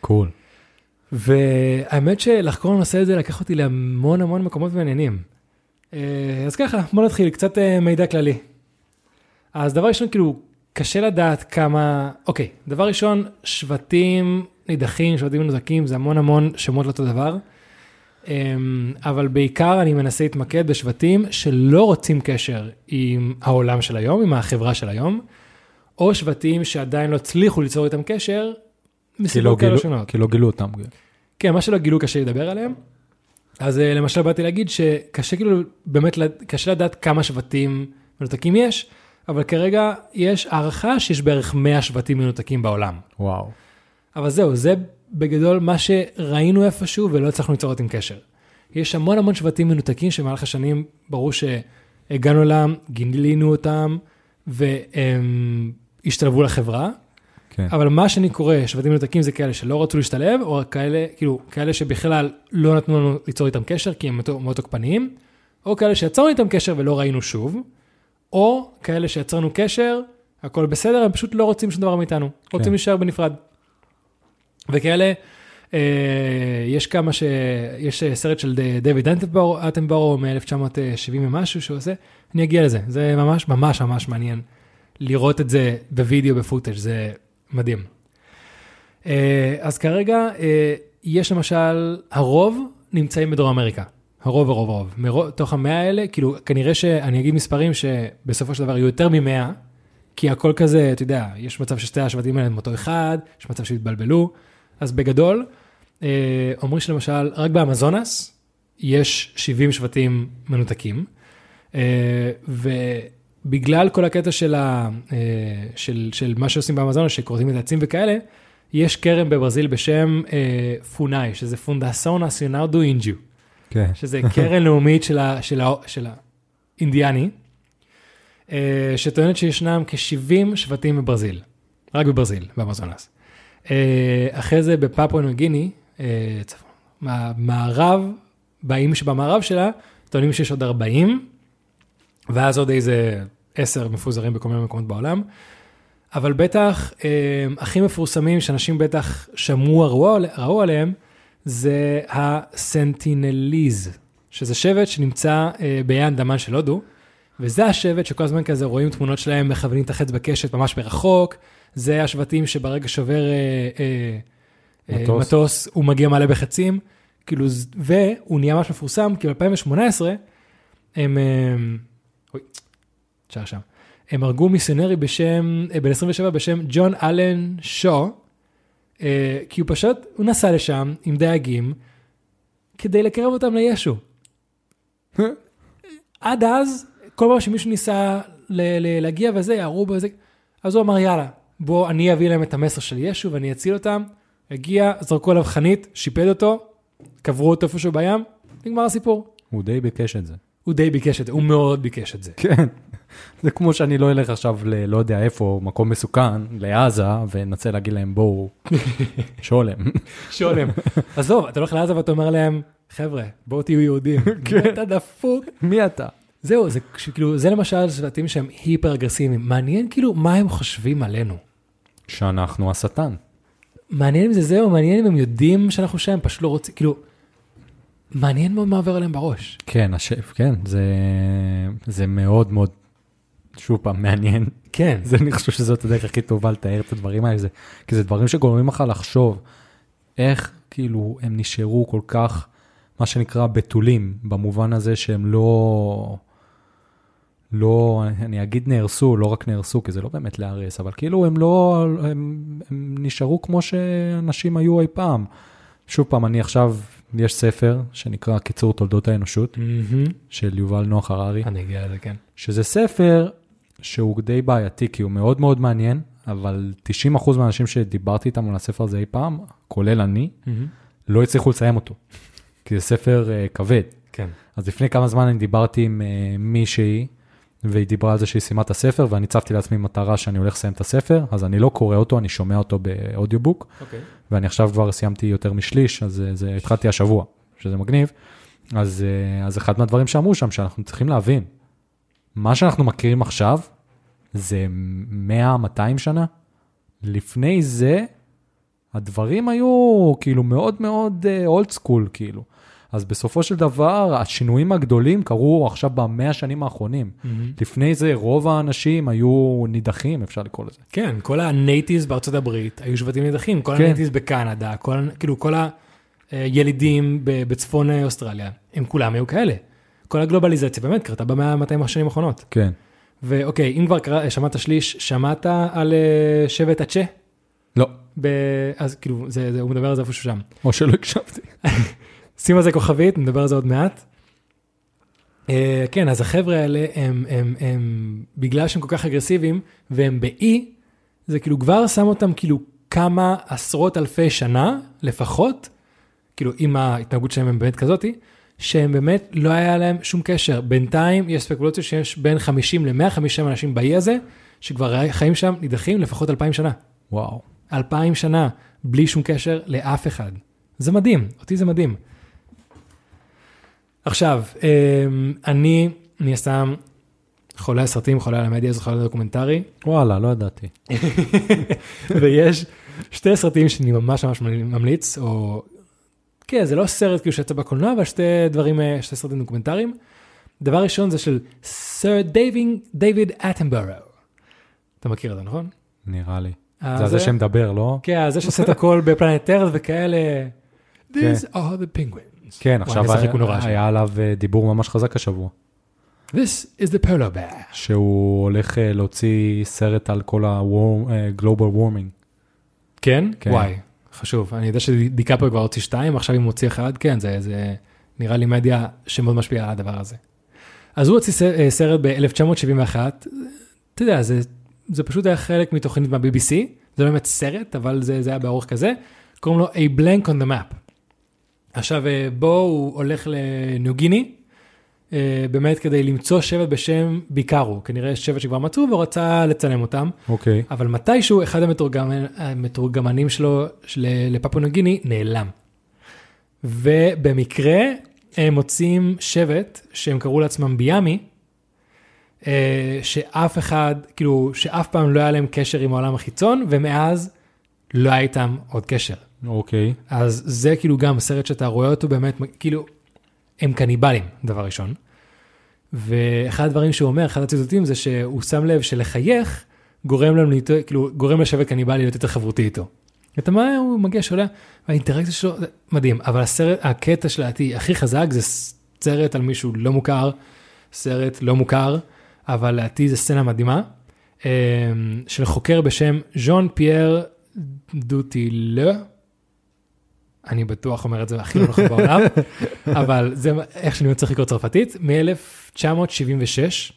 קול. והאמת שלחקור הנושא הזה לקח אותי להמון המון מקומות מעניינים. Uh, אז ככה, בוא נתחיל, קצת uh, מידע כללי. אז דבר ראשון, כאילו, קשה לדעת כמה, אוקיי, דבר ראשון, שבטים נידחים, שבטים מנותקים, זה המון המון שמות לאותו דבר. Um, אבל בעיקר אני מנסה להתמקד בשבטים שלא רוצים קשר עם העולם של היום, עם החברה של היום, או שבטים שעדיין לא הצליחו ליצור איתם קשר, מסיבות כאלה גילו- שונות. כי לא גילו אותם. כן, מה שלא גילו קשה לדבר עליהם. אז אה, למשל באתי להגיד שקשה כאילו, באמת קשה לדעת כמה שבטים מנותקים יש, אבל כרגע יש הערכה שיש בערך 100 שבטים מנותקים בעולם. וואו. אבל זהו, זה בגדול מה שראינו איפשהו ולא הצלחנו ליצור איתם קשר. יש המון המון שבטים מנותקים שבמהלך השנים ברור שהגענו אליהם, גילינו אותם והם השתלבו לחברה. כן. אבל מה שאני קורא שבטים מנותקים זה כאלה שלא רצו להשתלב, או כאלה, כאילו, כאלה שבכלל לא נתנו לנו ליצור איתם קשר כי הם מאוד- תוקפניים, או כאלה שיצרנו איתם קשר ולא ראינו שוב, או כאלה שיצרנו קשר, הכל בסדר, הם פשוט לא רוצים שום דבר מאיתנו, רוצים כן. להישאר בנפרד. וכאלה, אה, יש כמה ש... יש אה, סרט של דויד אטנבורו מ-1970 ומשהו שהוא עושה, אני אגיע לזה, זה ממש ממש ממש מעניין לראות את זה בווידאו, בפוטאג', זה מדהים. אה, אז כרגע יש למשל, הרוב נמצאים בדרום אמריקה. הרוב, הרוב, הרוב. מרוב, תוך המאה האלה, כאילו, כנראה שאני אגיד מספרים שבסופו של דבר יהיו יותר ממאה, כי הכל כזה, אתה יודע, יש מצב ששתי השבטים האלה הם אותו אחד, יש מצב שהתבלבלו, אז בגדול, אה, אומרים שלמשל, רק באמזונס יש 70 שבטים מנותקים, אה, ובגלל כל הקטע של, ה, אה, של, של מה שעושים באמזונס, שכורתים את העצים וכאלה, יש כרם בברזיל בשם פונאי, שזה פונדסון אסיונרדו אינג'ו. כן. שזה קרן לאומית של, ה, של, ה, של האינדיאני, שטוענת שישנם כ-70 שבטים בברזיל, רק בברזיל, באמזונס. אה, אחרי זה בפפואה ניו גיני, אה, מערב, באיים שבמערב שלה, טוענים שיש עוד 40, ואז עוד איזה 10 מפוזרים בכל מיני מקומות בעולם. אבל בטח אה, הכי מפורסמים שאנשים בטח שמעו, ראו, ראו עליהם, זה הסנטינליז, שזה שבט שנמצא באי האנדמן של הודו, וזה השבט שכל הזמן כזה רואים תמונות שלהם מכוונים את החץ בקשת ממש מרחוק, זה השבטים שברגע שובר אה, אה, אה, מטוס. מטוס, הוא מגיע מלא בחצים, כאילו, והוא נהיה ממש מפורסם, כי ב-2018 הם, אוי, תשאר שם, הם הרגו מיסיונרי בשם, בן 27 בשם ג'ון אלן שו, כי הוא פשוט, הוא נסע לשם עם דייגים, כדי לקרב אותם לישו. עד אז, כל פעם שמישהו ניסה ל- ל- להגיע וזה, יערו בו איזה, אז הוא אמר יאללה, בוא אני אביא להם את המסר של ישו ואני אציל אותם. הגיע, זרקו עליו חנית, שיפד אותו, קברו אותו איפשהו בים, נגמר הסיפור. הוא די ביקש את זה. הוא די ביקש את זה, הוא מאוד ביקש את זה. כן. זה כמו שאני לא אלך עכשיו ל... לא יודע איפה, מקום מסוכן, לעזה, ואנסה להגיד להם בואו, שולם. שולם. עזוב, אתה הולך לעזה ואתה אומר להם, חבר'ה, בואו תהיו יהודים. אתה דפוק. מי אתה? זהו, זה כאילו, זה למשל שבטים שהם היפר אגרסיביים. מעניין כאילו מה הם חושבים עלינו. שאנחנו השטן. מעניין אם זה זהו, מעניין אם הם יודעים שאנחנו שם, פשוט לא רוצים, כאילו, מעניין מאוד מה עובר עליהם בראש. כן, השף, כן, זה, זה מאוד מאוד, שוב פעם, מעניין. כן, זה, אני חושב שזאת הדרך הכי טובה לתאר את הדברים האלה, זה, כי זה דברים שגורמים לך לחשוב איך כאילו הם נשארו כל כך, מה שנקרא, בתולים, במובן הזה שהם לא, לא, אני אגיד נהרסו, לא רק נהרסו, כי זה לא באמת להרס, אבל כאילו הם לא, הם, הם נשארו כמו שאנשים היו אי פעם. שוב פעם, אני עכשיו, יש ספר שנקרא קיצור תולדות האנושות, מהמם. של יובל נוח הררי. אני אגיע לזה, כן. שזה ספר שהוא די בעייתי, כי הוא מאוד מאוד מעניין, אבל 90% מהאנשים שדיברתי איתם על הספר הזה אי פעם, כולל אני, מהמם. לא הצליחו לסיים אותו. כי זה ספר uh, כבד. כן. אז לפני כמה זמן אני דיברתי עם uh, מישהי, והיא דיברה על זה שהיא סיימה את הספר, ואני הצבתי לעצמי מטרה שאני הולך לסיים את הספר, אז אני לא קורא אותו, אני שומע אותו באודיובוק, אוקיי. ואני עכשיו כבר סיימתי יותר משליש, אז זה, התחלתי השבוע, שזה מגניב. אז, אה, אז אחד מהדברים שאמרו שם, שאנחנו צריכים להבין, מה שאנחנו מכירים עכשיו, זה 100-200 שנה. לפני זה, הדברים היו כאילו מאוד מאוד old school, כאילו. אז בסופו של דבר, השינויים הגדולים קרו עכשיו במאה השנים האחרונים. מהמם. לפני זה, רוב האנשים היו נידחים, אפשר לקרוא לזה. כן, כל ה natives בארצות הברית היו שבטים נידחים, כל כן. ה natives בקנדה, כל, כאילו כל הילידים בצפון אוסטרליה, הם כולם היו כאלה. כל הגלובליזציה באמת קרתה במאה 200 השנים האחרונות. כן. ואוקיי, אם כבר קרא, שמעת שליש, שמעת על אה, שבט הצ'ה? לא, ב... אז כאילו, זה, זה, הוא מדבר על זה איפשהו שם. או שלא הקשבתי. שים על זה כוכבית, נדבר על זה עוד מעט. Uh, כן, אז החבר'ה האלה הם, הם, הם, בגלל שהם כל כך אגרסיביים והם באי, זה כאילו כבר שם אותם כאילו כמה עשרות אלפי שנה לפחות, כאילו אם ההתנהגות שלהם הם באמת כזאתי, שהם באמת לא היה להם שום קשר. בינתיים יש ספקולציה שיש בין 50 ל-150 אנשים באי הזה, שכבר חיים שם נידחים לפחות אלפיים שנה. וואו. אלפיים שנה, בלי שום קשר לאף אחד. זה מדהים, אותי זה מדהים. עכשיו, אמ, אני, מן הסתם, חולה על סרטים, חולה על המדיה, זה חולה על דוקומנטרי, וואלה, לא ידעתי. ויש שתי סרטים שאני ממש ממש ממליץ, או... כן, זה לא סרט כאילו שיצא בקולנוע, אבל שתי דברים, אה, שתי סרטים דוקומנטריים. דבר ראשון זה של סר דייוויד, דיוויד אטנבורו. אתה מכיר את זה, נכון? נראה לי. אה, זה הזה שמדבר, לא? כן, זה שעושה את הכל ב Planet Earth וכאלה. These are the penguins. כן, וואי, עכשיו נורא שם. היה עליו אה, דיבור ממש חזק השבוע, This is the polar bear. שהוא הולך אה, להוציא סרט על כל ה-global warming. כן? כן. וואי, חשוב. אני יודע שדיקפו כבר הוציא שתיים, עכשיו אם הוא הוציא אחד, כן, זה, זה נראה לי מדיה שמאוד משפיעה על הדבר הזה. אז הוא הוציא אה, סרט ב-1971, אתה יודע, זה, זה פשוט היה חלק מתוכנית מה-BBC, זה לא באמת סרט, אבל זה, זה היה באורך כזה, קוראים לו A Blank on the Map. עכשיו, אה, בו הוא הולך לניו גיני, אה, באמת כדי למצוא שבט בשם ביקרו, כנראה שבט שכבר מצאו והוא רצה לצלם אותם. אוקיי. אבל מתישהו אחד המתורגמנים, המתורגמנים שלו של- לפפו ניו גיני נעלם. ובמקרה הם מוצאים שבט שהם קראו לעצמם ביאמי, אה, שאף אחד, כאילו, שאף פעם לא היה להם קשר עם העולם החיצון, ומאז לא היה איתם עוד קשר. אוקיי. אז זה כאילו גם סרט שאתה רואה אותו באמת, כאילו, הם קניבלים, דבר ראשון. ואחד הדברים שהוא אומר, אחד הציטוטים זה שהוא שם לב שלחייך גורם לנו, כאילו, גורם לשבט קניבלי להיות יותר חברותי איתו. אתה מה, הוא מגיע, שולח, והאינטראקציה שלו, מדהים, אבל הסרט, הקטע שלדעתי הכי חזק זה סרט על מישהו לא מוכר, סרט לא מוכר, אבל לדעתי זה סצנה מדהימה, אה, של חוקר בשם ז'אן פייר דוטילו, אני בטוח אומר את זה הכי לא נכון בעולם, אבל זה איך שאני צריך לקרוא צרפתית, מ-1976,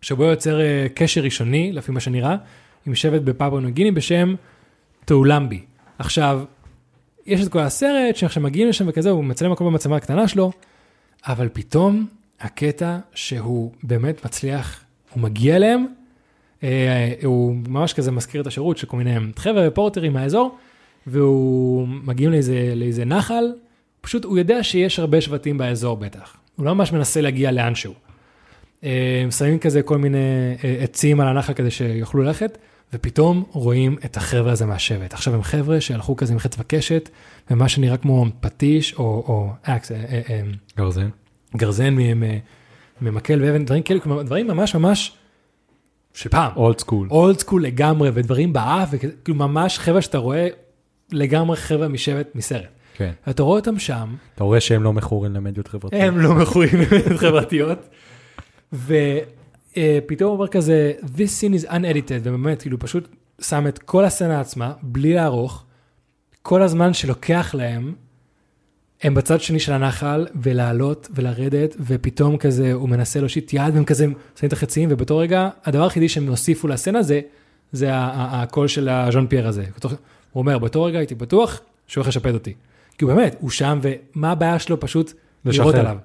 שבו יוצר אה, קשר ראשוני, לפי מה שנראה, עם שבט בפאפו ניו גיני בשם טאולמבי. עכשיו, יש את כל הסרט שעכשיו מגיעים לשם וכזה, הוא מצלם הכל במצלמה הקטנה שלו, אבל פתאום הקטע שהוא באמת מצליח, הוא מגיע אליהם, אה, הוא ממש כזה מזכיר את השירות של כל מיני חבר'ה ופורטרים מהאזור, והוא מגיעים לאיזה, לאיזה נחל, פשוט הוא יודע שיש הרבה שבטים באזור בטח, הוא לא ממש מנסה להגיע לאנשהו. אה, שמים כזה כל מיני אה, עצים על הנחל כדי שיוכלו ללכת, ופתאום רואים את החבר'ה הזה מהשבט. עכשיו הם חבר'ה שהלכו כזה עם חץ וקשת, ומה שנראה כמו פטיש או, או axe, אה, גרזן. גרזן ממקל ואבן, דברים כאלה, דברים ממש ממש של פעם. old school. old school לגמרי, ודברים באף, וכאילו ממש חבר'ה שאתה רואה לגמרי חבר'ה משבט מסרט. כן. אתה רואה אותם שם, אתה רואה שהם לא מכורים למדיות חברתיות. הם לא מכורים למדיות חברתיות, ופתאום הוא אומר כזה, this scene is unedited, ובאמת, כאילו פשוט שם את כל הסצנה עצמה, בלי לערוך, כל הזמן שלוקח להם, הם בצד שני של הנחל, ולעלות ולרדת, ופתאום כזה הוא מנסה להושיט יד, והם כזה שמים את החצים, ובאותו רגע, הדבר היחידי שהם הוסיפו לסצנה זה, זה הקול של הז'אן פייר הזה. הוא אומר, באותו רגע הייתי בטוח שהוא הולך לשפט אותי. כי הוא באמת, הוא שם, ומה הבעיה שלו פשוט לשחרר. לראות עליו.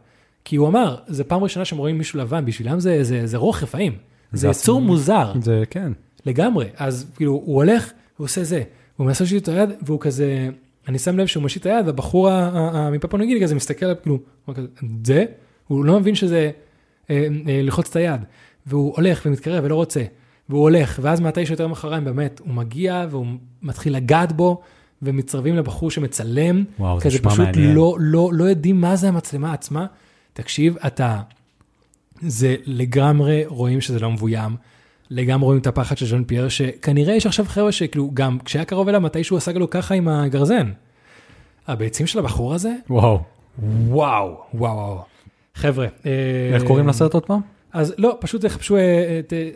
כי הוא אמר, זה פעם ראשונה שהם רואים מישהו לבן, בשבילם זה, זה, זה רוח רפאים. זה יצור מוזר. זה כן. לגמרי, אז כאילו, הוא הולך, הוא עושה זה, הוא מנסה להושיט את היד, והוא כזה, אני שם לב שהוא מושיט את היד, והבחור ה- ה- ה- מפפו נגידי כזה מסתכל עליו, כאילו, זה? הוא לא מבין שזה אה, אה, ללחוץ את היד, והוא הולך ומתקרב ולא רוצה, והוא הולך, ואז מתישהו יותר מחריים, באמת, הוא מגיע והוא מתחיל לגעת בו, ומצטרבים לבחור שמצלם, וואו, זה כזה נשמע פשוט מעניין. לא, לא, לא יודעים מה זה המצלמה עצמה. תקשיב, אתה, זה לגמרי רואים שזה לא מבוים, לגמרי רואים את הפחד של ז'אן פייר, שכנראה יש עכשיו חבר'ה שכאילו, גם כשהיה קרוב אליו, מתישהו עשה לו ככה עם הגרזן. הביצים של הבחור הזה, וואו. וואו, וואו, וואו. חבר'ה. אה, איך קוראים לסרט עוד פעם? אז לא, פשוט תחפשו, אה, את, אה,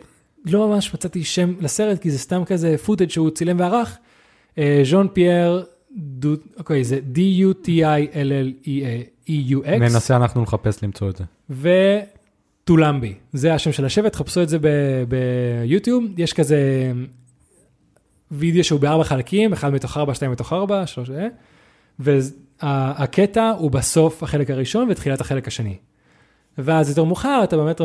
לא ממש מצאתי שם לסרט, כי זה סתם כזה פוטאג' שהוא צילם וערך. אה, ז'אן פייר, אוקיי, זה D-U-T-I-L-L-E-U-X. ננסה אנחנו לחפש למצוא את זה. וטולמבי, זה השם של השבט, חפשו את זה ביוטיוב, יש כזה וידאו שהוא בארבע חלקים, אחד מתוך ארבע, שתיים מתוך ארבע, שלוש, אה, והקטע הוא בסוף החלק הראשון ותחילת החלק השני. ואז יותר מאוחר אתה באמת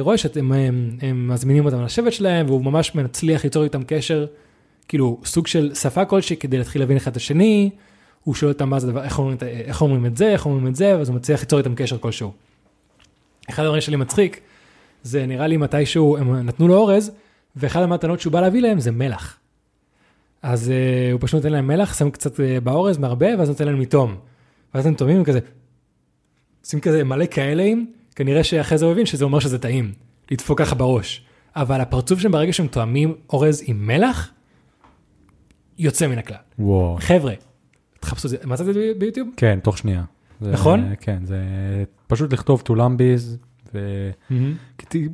רואה שאתם הם, הם מזמינים אותם לשבט שלהם והוא ממש מצליח ליצור איתם קשר, כאילו סוג של שפה כלשהי כדי להתחיל להבין אחד את השני, הוא שואל אותם מה זה דבר, איך אומרים, איך אומרים את זה, איך אומרים את זה, ואז הוא מצליח ליצור איתם קשר כלשהו. אחד הדברים שלי מצחיק, זה נראה לי מתישהו הם נתנו לו אורז, ואחד המתנות שהוא בא להביא להם זה מלח. אז uh, הוא פשוט נותן להם מלח, שם קצת uh, באורז, מערבב, ואז נותן להם לטום. ואז הם טומים כזה, עושים כזה מלא כאלה, כנראה שאחרי זה הוא הבין שזה אומר שזה טעים, לדפוק ככה בראש. אבל הפרצוף שלהם ברגע שהם טועמים אורז עם מלח, יוצא מן הכלל. וואו. חבר'ה, תחפשו את זה, מצאת את זה ביוטיוב? כן, תוך שנייה. זה- נכון? כן, זה פשוט לכתוב טולמביז, ו...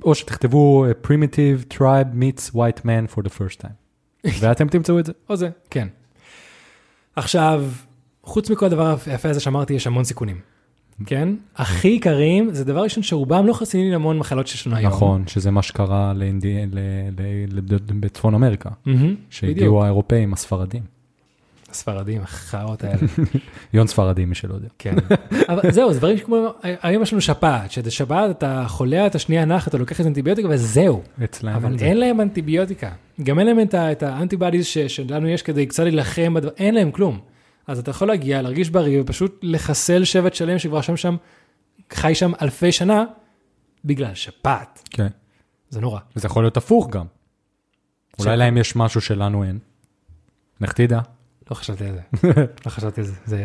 או שתכתבו uh, primitive tribe meets white man for the first time. ואתם תמצאו את זה. או זה, כן. עכשיו, חוץ מכל הדבר היפה הזה שאמרתי, יש המון סיכונים. כן? הכי עיקריים, זה דבר ראשון שרובם לא חסינים להמון מחלות שיש לנו היום. נכון, שזה מה שקרה בצפון אמריקה. שהגיעו האירופאים, הספרדים. הספרדים, החארות האלה. יון ספרדי, מי שלא יודע. כן. אבל זהו, זה דברים כמו, היום יש לנו שפעת, שזה שפעת, אתה חולה, אתה שנייה נח, אתה לוקח איזה אנטיביוטיקה וזהו. אצלם אבל אין להם אנטיביוטיקה. גם אין להם את ה- את האנטיבאדיז ש- שלנו יש כדי קצת להילחם, אין להם כלום. אז אתה יכול להגיע, להרגיש בריא, ופשוט לחסל שבט שלם שכבר שם שם, חי שם אלפי שנה, בגלל שפעת. כן. זה נורא. וזה יכול להיות הפוך גם. אולי להם יש משהו שלנו אין. לך תדע. לא חשבתי על זה. לא חשבתי על זה. זה...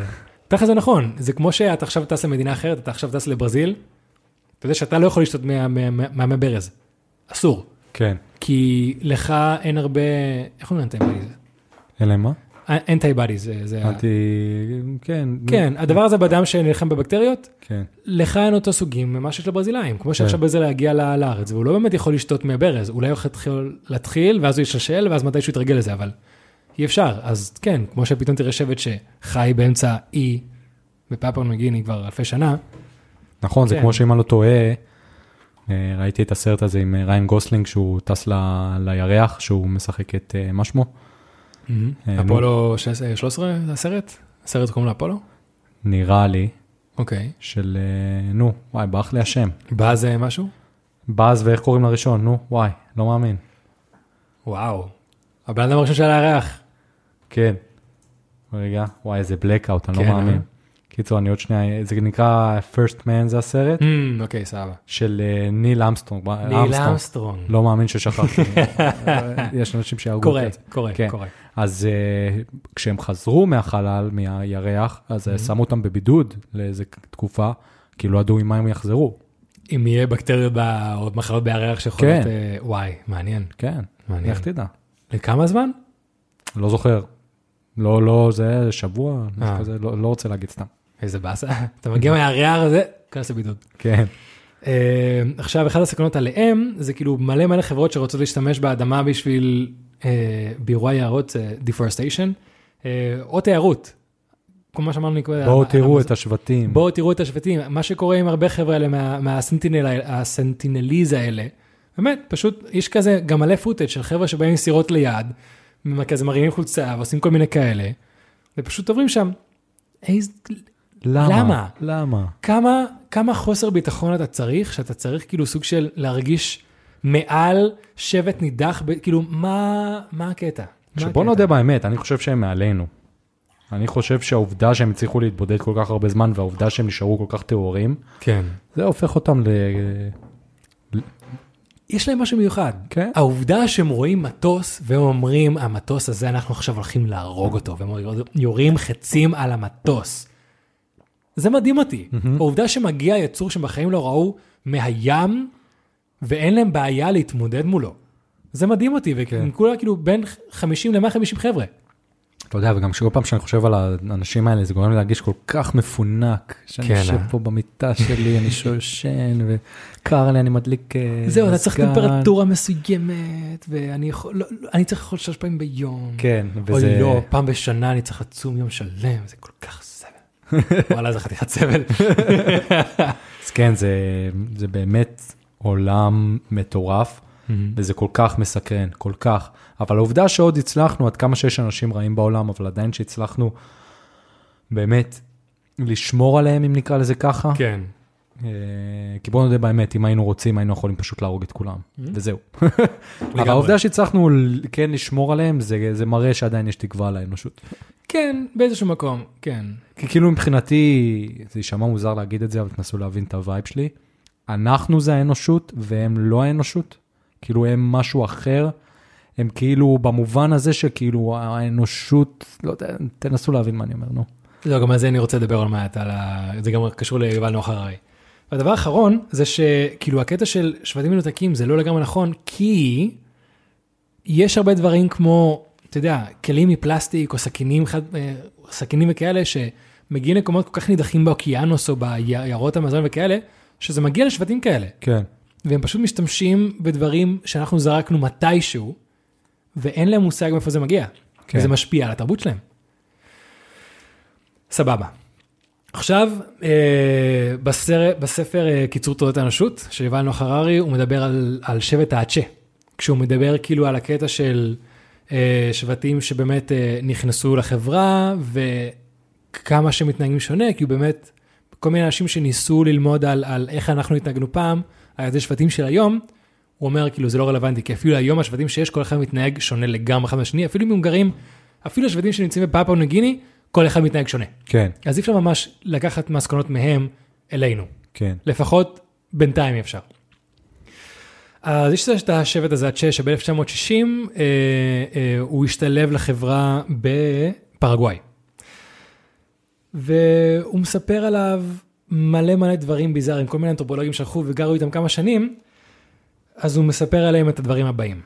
ככה זה נכון, זה כמו שאתה עכשיו טס למדינה אחרת, אתה עכשיו טס לברזיל, אתה יודע שאתה לא יכול לשתות מה- מה- מה- מהמי ברז. אסור. כן. כי לך אין הרבה, איך אומרים אנטי-בדיז? אין להם מה? אנטי-בדיז, זה... אמרתי, כן. כן, הדבר הזה באדם שנלחם בבקטריות, כן. לך אין אותו סוגים ממה שיש לברזילאים, כמו שעכשיו ברזיל להגיע לארץ, והוא לא באמת יכול לשתות מהברז, אולי הוא יכול להתחיל, ואז הוא ישלשל, ואז מתישהו יתרגל לזה, אבל אי אפשר. אז כן, כמו שפתאום תראה שבט שחי באמצע אי, בפפר נגיני כבר אלפי שנה, נכון, זה כן. כמו שאם אני לא טועה, אה, ראיתי את הסרט הזה עם אה, ריאן גוסלינג, שהוא טס ל- לירח, שהוא משחק את, אה, מה שמו? אה, אפולו 16 13 זה הסרט? הסרט קוראים לו אפולו? נראה לי, אוקיי. של, אה, נו, וואי, ברח לי השם. בא זה משהו? באז ואיך קוראים לראשון? נו, וואי, לא מאמין. וואו. הבן אדם הראשון של הירח. כן. רגע, וואי, איזה blackout, אני לא כן, מאמין. אה? קיצור, אני עוד שנייה, זה נקרא First Man זה הסרט, אמ, אוקיי, סבבה. של אה, ניל אמסטרונג. ניל אמסטרונג. לא מאמין ששכחתי. יש אנשים שיהרגו קורה, את זה. קורה, כן. קורה. אז אה, כשהם חזרו מהחלל, מהירח, אז אמ-המ. שמו אותם בבידוד לאיזה תקופה, כי לא ידעו עם מה הם יחזרו. אם יהיה בקטריות או מחלות בירח שיכולות... כן. אה, וואי, מעניין. כן, מעניין. איך תדע? לכמה זמן? לא זוכר. לא, לא, זה שבוע, משהו אה. כזה, לא, לא רוצה להגיד סתם. איזה באסה. אתה מגיע מהירח הזה, כנס לבידוד. כן, אה, עכשיו, אחת הסכנות עליהם, זה כאילו מלא מלא חברות שרוצות להשתמש באדמה בשביל אה, באירועי יערות, אה, deforestation, או תיירות. כמו שאמרנו קודם. בואו תראו את השבטים. בואו תראו את השבטים. מה שקורה עם הרבה חבר'ה האלה, מה- מהסנטינל- הסנטינליז האלה, באמת, פשוט יש כזה גם מלא פוטאג' של חבר'ה שבאים עם סירות ליד, כזה מרימים חולצה ועושים כל מיני כאלה, ופשוט עוברים שם. למה? למה? למה? כמה, כמה חוסר ביטחון אתה צריך, שאתה צריך כאילו סוג של להרגיש מעל שבט נידח, ב- כאילו, מה, מה הקטע? שבוא? נודה באמת, אני חושב שהם מעלינו. אני חושב שהעובדה שהם הצליחו להתבודד כל כך הרבה זמן, והעובדה שהם נשארו כל כך טהורים, כן. זה הופך אותם ל... יש להם משהו מיוחד. כן. העובדה שהם רואים מטוס והם אומרים, המטוס הזה, אנחנו עכשיו הולכים להרוג אותו, והם יורים חצים על המטוס. זה מדהים אותי. העובדה שמגיע יצור שבחיים לא ראו מהים, ואין להם בעיה להתמודד מולו. זה מדהים אותי, וכולם כולה כאילו בין 50 ל-150 חבר'ה. אתה יודע, וגם כל פעם שאני חושב על האנשים האלה, זה גורם לי להרגיש כל כך מפונק. שאני כן, יושב אה? פה במיטה שלי, אני שושן, וקר לי, אני מדליק אה, זהו, אתה צריך. טמפרטורה מסוימת, ואני יכול, לא, לא, אני צריך לאכול שלוש פעמים ביום. כן, וזה... לא, פעם בשנה אני צריך לצום יום שלם, זה כל כך. וואלה, זה חתיכת סבל. אז כן, זה, זה באמת עולם מטורף, וזה כל כך מסקרן, כל כך. אבל העובדה שעוד הצלחנו, עד כמה שיש אנשים רעים בעולם, אבל עדיין שהצלחנו באמת לשמור עליהם, אם נקרא לזה ככה. כן. אה, כי בוא נודה באמת, אם היינו רוצים, היינו יכולים פשוט להרוג את כולם, וזהו. אבל העובדה שהצלחנו כן לשמור עליהם, זה, זה מראה שעדיין יש תקווה לאנושות. כן, באיזשהו מקום, כן. כי כאילו מבחינתי, זה יישמע מוזר להגיד את זה, אבל תנסו להבין את ה vibe שלי. אנחנו זה האנושות, והם לא האנושות. כאילו הם משהו אחר. הם כאילו במובן הזה שכאילו האנושות, לא יודע, תנסו להבין מה אני אומר, נו. לא, גם על זה אני רוצה לדבר עוד מעט, על ה... זה גם קשור ליובל נוח הררי. והדבר האחרון זה שכאילו הקטע של שבטים מנותקים זה לא לגמרי נכון, כי יש הרבה דברים כמו, אתה יודע, כלים מפלסטיק או סכינים, חד, אה, סכינים וכאלה, שמגיעים למקומות כל כך נידחים באוקיינוס או ביערות המזון וכאלה, שזה מגיע לשבטים כאלה. כן. והם פשוט משתמשים בדברים שאנחנו זרקנו מתישהו, ואין להם מושג מאיפה זה מגיע. כן. כן. וזה משפיע על התרבות שלהם. סבבה. עכשיו, אה, בסר, בספר אה, קיצור תולדות האנושות של יובל נוח הררי, הוא מדבר על, על שבט האצ'ה. כשהוא מדבר כאילו על הקטע של אה, שבטים שבאמת אה, נכנסו לחברה, וכמה שהם מתנהגים שונה, כי הוא באמת, כל מיני אנשים שניסו ללמוד על, על איך אנחנו התנהגנו פעם, על ידי שבטים של היום, הוא אומר כאילו זה לא רלוונטי, כי אפילו היום השבטים שיש, כל אחד מתנהג שונה לגמרי אחד מהשני, אפילו אם הם גרים, אפילו השבטים שנמצאים בפאפו נגיני, כל אחד מתנהג שונה. כן, אז אי אפשר ממש לקחת מסקנות מהם אלינו. כן. לפחות בינתיים אפשר. אז יש את השבט הזה, הצ'ה, שב-1960 אה, אה, הוא השתלב לחברה בפרגוואי. והוא מספר עליו מלא מלא דברים ביזאריים, כל מיני אנתרופולוגים שהלכו וגרו איתם כמה שנים, אז הוא מספר עליהם את הדברים הבאים.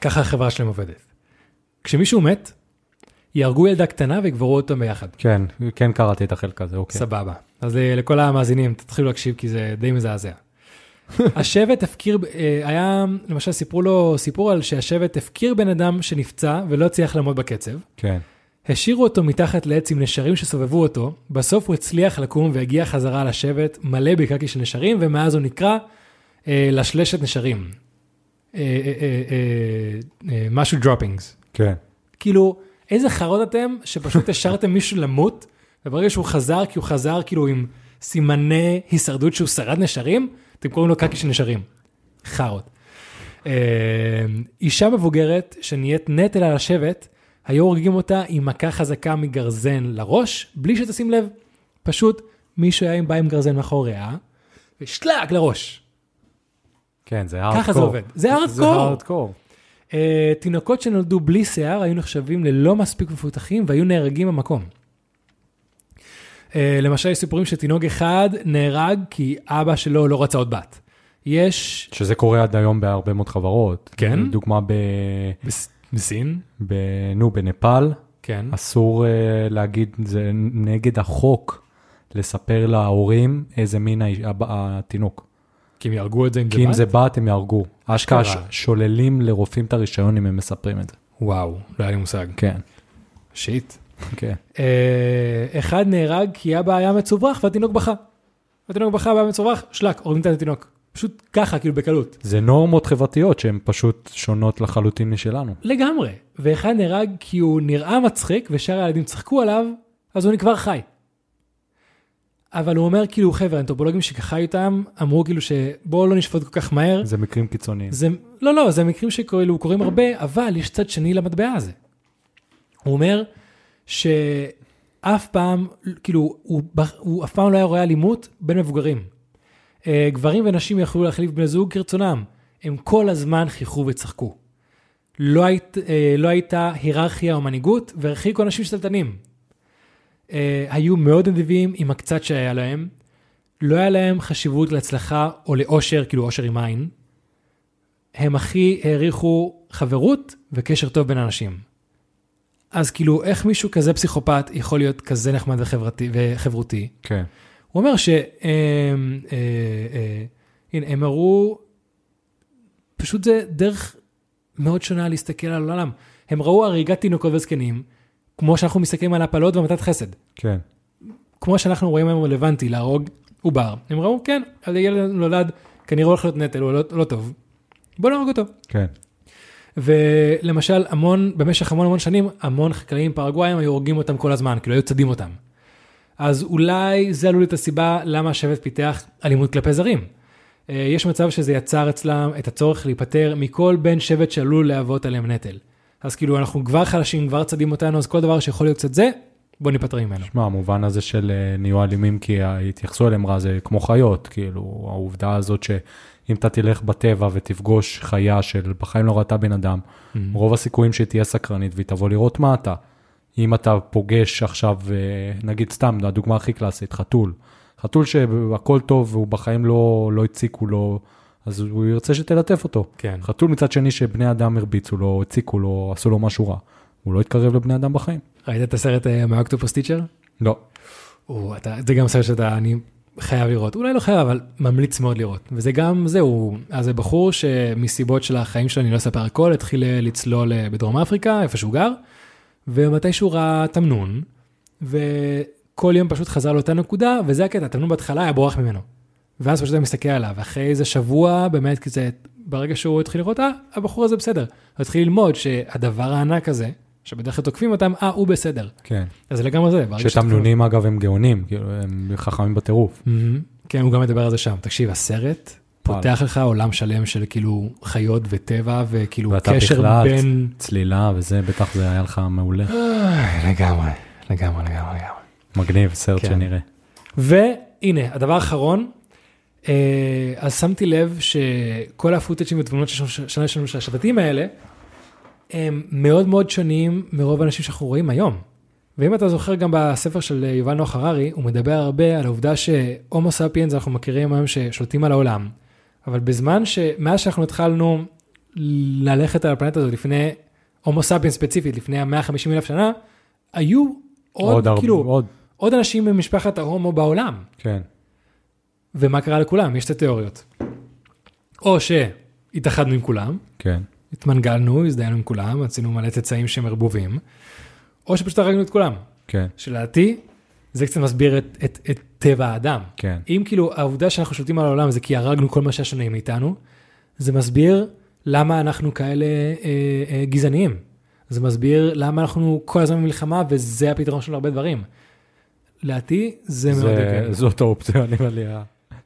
ככה החברה שלהם עובדת. כשמישהו מת, יהרגו ילדה קטנה ויקברו אותו ביחד. כן, כן קראתי את החלק הזה, אוקיי. סבבה. אז אה, לכל המאזינים, תתחילו להקשיב כי זה די מזעזע. השבט הפקיר, אה, היה, למשל סיפרו לו סיפור על שהשבט הפקיר בן אדם שנפצע ולא הצליח לעמוד בקצב. כן, השאירו אותו מתחת לעץ עם נשרים שסובבו אותו, בסוף הוא הצליח לקום והגיע חזרה לשבט מלא בקקי של נשרים, ומאז הוא נקרא אה, לשלשת נשרים. אה, אה, אה, אה, אה, משהו droppings. כן. כאילו, איזה חרות אתם שפשוט השארתם מישהו למות, וברגע שהוא חזר, כי הוא חזר כאילו עם סימני הישרדות שהוא שרד נשרים, אתם קוראים לו קקי של נשרים. חרות. אה, אישה מבוגרת שנהיית נטל על השבט, היו הורגים אותה עם מכה חזקה מגרזן לראש, בלי שתשים לב. פשוט מישהו היה בא עם גרזן מאחוריה, ושלאק לראש. כן, זה הארדקור. ככה זה עובד. זה זה הארדקור. Uh, תינוקות שנולדו בלי שיער היו נחשבים ללא מספיק מפותחים והיו נהרגים במקום. Uh, למשל, יש סיפורים שתינוק אחד נהרג כי אבא שלו לא רצה עוד בת. יש... שזה קורה עד היום בהרבה מאוד חברות. כן? דוגמה ב... בס- בסין? ב... נו, בנפאל, כן. אסור uh, להגיד, זה נגד החוק לספר להורים איזה מין התינוק. כי הם יהרגו את זה עם כי אם בת? זה בת, הם יהרגו. אשכרה שוללים לרופאים את הרישיון אם הם מספרים את זה. וואו, לא היה לי מושג. כן, שיט. כן. Uh, אחד נהרג כי אבא היה מצוברח והתינוק בכה. התינוק בכה והיה מצוברח, שלק, הורגים את התינוק. פשוט ככה, כאילו בקלות. זה נורמות חברתיות שהן פשוט שונות לחלוטין משלנו. לגמרי. ואחד נהרג כי הוא נראה מצחיק ושאר הילדים צחקו עליו, אז הוא כבר חי. אבל הוא אומר כאילו, חבר'ה, האנתרופולוגים שחיו איתם, אמרו כאילו שבואו לא נשפוט כל כך מהר. זה מקרים קיצוניים. זה, לא, לא, זה מקרים שכאילו קורים הרבה, אבל יש צד שני למטבע הזה. הוא אומר שאף פעם, כאילו, הוא, הוא אף פעם לא היה רואה אלימות בין מבוגרים. אה, גברים ונשים יכלו להחליף בני זוג כרצונם. הם כל הזמן חייכו וצחקו. לא, היית, אה, לא הייתה היררכיה או מנהיגות, והרחיקו אנשים שתלטנים. אה, היו מאוד נדיבים עם הקצת שהיה להם. לא היה להם חשיבות להצלחה או לאושר, כאילו אושר עם עין. הם הכי העריכו חברות וקשר טוב בין אנשים. אז כאילו, איך מישהו כזה פסיכופת יכול להיות כזה נחמד וחברתי, וחברותי? כן. הוא אומר ש... אה, אה, אה, הנה, הם הראו, פשוט זה דרך מאוד שונה להסתכל על העולם. הם ראו הריגת תינוקות וזקנים, כמו שאנחנו מסתכלים על הפלות והמתת חסד. כן. כמו שאנחנו רואים היום רלוונטי להרוג עובר. הם ראו, כן, הילד נולד, כנראה הולך להיות נטל, הוא לא, לא טוב. בוא נהרוג אותו. כן. ולמשל, המון, במשך המון המון שנים, המון חקלאים פרגוואים היו הורגים אותם כל הזמן, כאילו היו צדים אותם. אז אולי זה עלול להיות הסיבה למה השבט פיתח אלימות כלפי זרים. אה, יש מצב שזה יצר אצלם את הצורך להיפטר מכל בן שבט שעלול להוות עליהם נטל. אז כאילו אנחנו כבר חלשים, כבר צדים אותנו, אז כל דבר שיכול להיות קצת זה, בוא ניפטר ממנו. שמע, המובן הזה של אה, נהיו אלימים כי התייחסו אליהם רע זה כמו חיות, כאילו, העובדה הזאת שאם אתה תלך בטבע ותפגוש חיה של בחיים לא ראתה בן אדם, Mm-hmm. רוב הסיכויים שהיא תהיה סקרנית והיא תבוא לראות מה אתה. אם אתה פוגש עכשיו, אה, נגיד סתם, הדוגמה הכי קלאסית, חתול. חתול שהכל טוב והוא בחיים לא, לא הציקו לו, אז הוא ירצה שתלטף אותו. כן. חתול מצד שני שבני אדם הרביצו לו, הציקו לו, עשו לו משהו רע. הוא לא יתקרב לבני אדם בחיים. ראית את הסרט אה, מהאוקטופוס טיצ'ר? לא. או, אתה, זה גם סרט שאתה, אני חייב לראות, אולי לא חייב, אבל ממליץ מאוד לראות. וזה גם, זהו, אז זה בחור שמסיבות של החיים שלו, אני לא אספר הכל, התחיל אה, לצלול אה, בדרום אפריקה, איפה שהוא גר, ומתישהו ראה תמנון, וכל יום פשוט חזר לאותה נקודה, וזה הקטע, התמנון בהתחלה היה בורח ממנו. ואז פשוט היה מסתכל עליו, ואחרי איזה שבוע, באמת כזה, ברגע שהוא התחיל לראות, אה, הבחור הזה בסדר. הוא התחיל ללמוד שהדבר הענק הזה, שבדרך כלל תוקפים אותם, אה, הוא בסדר. כן. אז זה לגמרי זה. שתמנונים אגב הם גאונים, כאילו הם חכמים בטירוף. מהמם. כן, הוא גם מדבר על זה שם. תקשיב, הסרט פותח לך עולם שלם של כאילו חיות וטבע וכאילו קשר בכלל, בין... צלילה וזה, בטח זה היה לך מעולה. לגמרי, לגמרי, לגמרי, לגמרי. מגניב, סרט כן. שנראה. והנה, הדבר האחרון, אז שמתי לב שכל הפוטאג'ים ותמונות שנה שלנו של השבטים האלה, הם מאוד מאוד שונים מרוב האנשים שאנחנו רואים היום. ואם אתה זוכר גם בספר של יובל נוח הררי, הוא מדבר הרבה על העובדה שהומו ספיאנס אנחנו מכירים היום ששולטים על העולם. אבל בזמן שמאז שאנחנו התחלנו ללכת על הפלנטה הזאת לפני הומו ספיאנס ספציפית, לפני ה-150 אלף שנה, היו עוד, עוד כאילו, הרבה, עוד, עוד אנשים ממשפחת ההומו בעולם. כן, ומה קרה לכולם? יש את התיאוריות. או שהתאחדנו עם כולם, כן, התמנגלנו, הזדיינו עם כולם, עשינו מלא צאצאים שהם ערבובים, או שפשוט הרגנו את כולם. כן, שלדעתי, זה קצת מסביר את, את, את טבע האדם. כן, אם כאילו העובדה שאנחנו שולטים על העולם זה כי הרגנו כל מה שהשונה מאיתנו, זה מסביר למה אנחנו כאלה אה, אה, גזעניים. זה מסביר למה אנחנו כל הזמן במלחמה וזה הפתרון של הרבה דברים. לדעתי זה מאוד הגיוני. זה, זאת האופציה, נראה לי,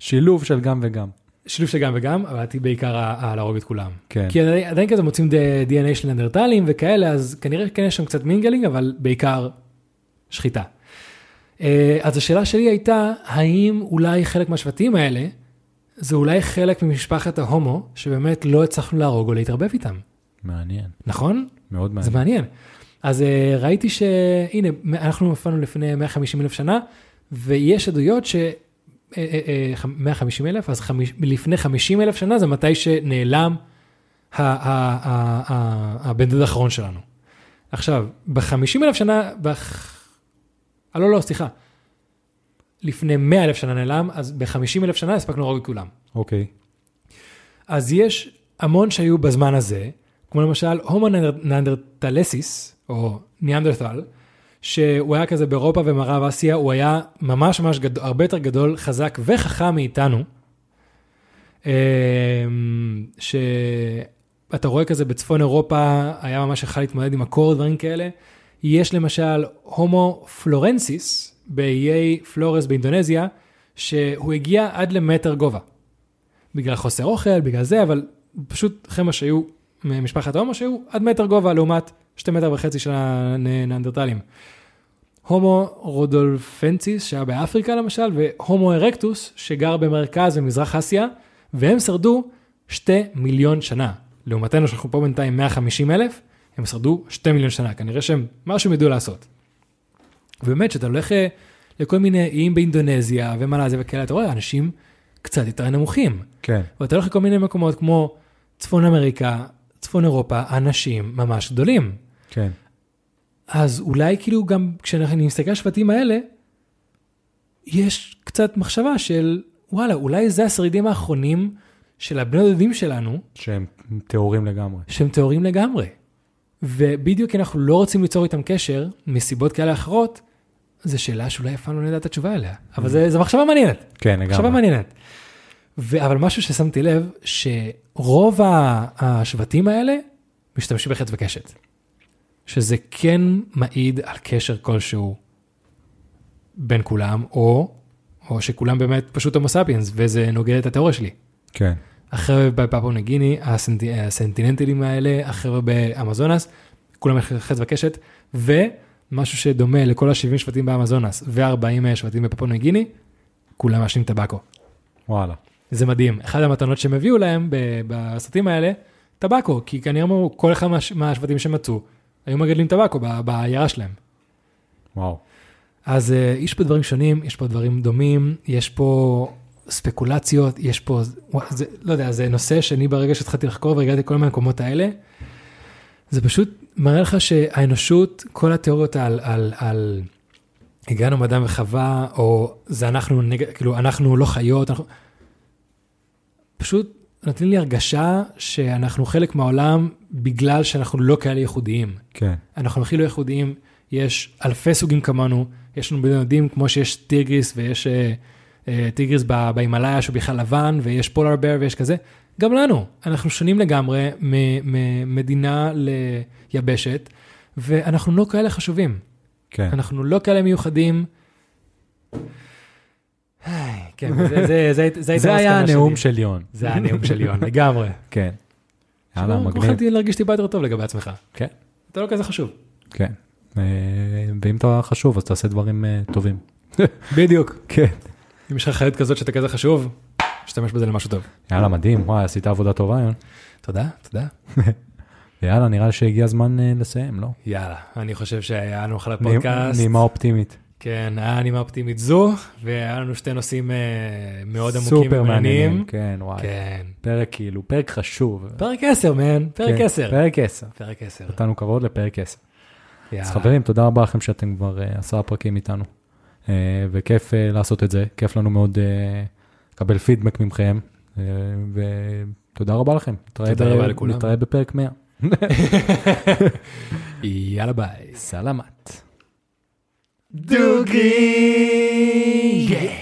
השילוב של גם וגם. שילוב של גם וגם, אבל לדעתי בעיקר להרוג את כולם. כן, כי עדיין, עדיין כזה מוצאים DNA של נדרטלים וכאלה, אז כנראה כן יש שם קצת mingling, אבל בעיקר שחיטה. אה, אז השאלה שלי הייתה, האם אולי חלק מהשבטים האלה, זה אולי חלק ממשפחת ההומו, שבאמת לא הצלחנו להרוג או להתערבב איתם, מעניין, נכון? מאוד זה מעניין. מעניין. אז אה, ראיתי שהנה, אנחנו נפלנו לפני 150 אלף שנה, ויש עדויות ש... אה, אה, אה, 150 אלף, אז חמיש, לפני 50 אלף שנה זה מתי שנעלם הבן דוד האחרון שלנו. עכשיו, ב-50 אלף שנה, בח... אה, לא, לא, סליחה. לפני 100 אלף שנה נעלם, אז ב-50 אלף שנה הספקנו להרוג את כולם. אוקיי, אז יש המון שהיו בזמן הזה, כמו למשל הומו ננדרטלסיס, או ניאנדרטל, שהוא היה כזה באירופה ומערב אסיה, הוא היה ממש ממש גדול, הרבה יותר גדול, חזק וחכם מאיתנו. אמ, שאתה רואה כזה בצפון אירופה, היה ממש יכול להתמודד עם הקור, דברים כאלה. יש למשל הומו פלורנסיס באיי פלורס באינדונזיה, שהוא הגיע עד למטר גובה. בגלל חוסר אוכל, בגלל זה, אבל פשוט חבר'ה שהיו ממשפחת ההומו שהיו עד מטר גובה לעומת שתי מטר וחצי של הנאנדרטלים. הומו רודולפנציס שהיה באפריקה למשל, והומו ארקטוס שגר במרכז ומזרח אסיה, והם שרדו שתי מיליון שנה. לעומתנו שאנחנו פה בינתיים 150 אלף, הם שרדו שתי מיליון שנה, כנראה שהם משהו הם ידעו לעשות. ובאמת, כשאתה הולך אה, לכל מיני איים באינדונזיה ומלאזיה וכאלה, אתה רואה אנשים קצת יותר נמוכים. כן, ואתה הולך לכל מיני מקומות כמו צפון אמריקה, צפון אירופה, אנשים ממש גדולים. כן, אז אולי כאילו גם כשאני מסתכל על השבטים האלה, יש קצת מחשבה של וואלה, אולי זה השרידים האחרונים של הבני דודים שלנו, שהם טהורים לגמרי. שהם טהורים לגמרי. ובדיוק כי אנחנו לא רוצים ליצור איתם קשר, מסיבות כאלה אחרות, זו שאלה שאולי אף פעם לא נדע את התשובה אליה. אבל זה- זו מחשבה מעניינת. כן, מחשבה לגמרי. מעניינת. ו- אבל משהו ששמתי לב, שרוב השבטים האלה משתמשים בחץ וקשת. שזה כן מעיד על קשר כלשהו בין כולם, או, או שכולם באמת פשוט הומו ספיאנס, וזה נוגד את התיאוריה שלי. כן, החבר'ה בפפו נגיני, הסנט... הסנטיננטלים האלה, החבר'ה באמזונס, כולם חץ וקשת, ומשהו שדומה לכל ה-70 שבטים באמזונס ו-40 שבטים בפפו נגיני, כולם מעשנים טבקו. וואלה. זה מדהים. אחת המתנות שהם הביאו להם בסרטים האלה, טבקו, כי כנראה אמרו, כל אחד מה- מהשבטים שמצאו, היו מגדלים טבקו בעיירה שלהם. וואו. אז אה, יש פה דברים שונים, יש פה דברים דומים, יש פה ספקולציות, יש פה, וואי, זה, לא יודע, זה נושא שאני ברגע שהתחלתי לחקור והגעתי לכל המקומות האלה, זה פשוט מראה לך שהאנושות, כל התיאוריות על, על, על הגענו מאדם וחווה, או זה אנחנו, נגד, כאילו, אנחנו לא חיות, אנחנו... פשוט נותנים לי הרגשה שאנחנו חלק מהעולם בגלל שאנחנו לא כאלה ייחודיים. כן, אנחנו הכי לא ייחודיים, יש אלפי סוגים כמונו, יש לנו בני דודים כמו שיש טיגריס ויש אה, אה, טיגריס בהימאליה שהוא בכלל לבן ויש פולר בר ויש כזה, גם לנו, אנחנו שונים לגמרי ממדינה ליבשת ואנחנו לא כאלה חשובים, כן. אנחנו לא כאלה מיוחדים. כן, זה, היה הנאום. של יון. זה היה הנאום של יון, לגמרי. כן. יאללה, שלא, מגניב. יכולתי להרגיש טיפה יותר טוב לגבי עצמך. כן. אתה לא כזה חשוב. כן. אה, ואם אתה חשוב, אז תעשה דברים אה, טובים. בדיוק. כן. אם יש לך חיות כזאת שאתה כזה חשוב, להשתמש בזה למשהו טוב. יאללה, מדהים, וואי, עשית עבודה טובה, יון. תודה, תודה. ויאללה, נראה לי שהגיע הזמן אה, לסיים, לא? יאללה, אני חושב שהיה לנו אחלה פודקאסט. נעימה אופטימית. כן, היה נימה אופטימית זו, והיה לנו שתי נושאים אה, מאוד עמוקים סופר מעניינים. ומעניינים. כן, וואי. כן. פרק כאילו, פרק חשוב. פרק 10, מן, פרק כן, 10. פרק 10. פרק 10. נתנו כבוד לפרק 10. אז. חברים, תודה רבה לכם שאתם כבר אה, עשרה פרקים איתנו. אה, וכיף לעשות את זה, כיף לנו מאוד לקבל פידבק מכם, אה, ותודה רבה לכם. תודה ב- רבה לכולם. נתראה בפרק 100. יאללה ביי. סלמת. Doogie. Yeah.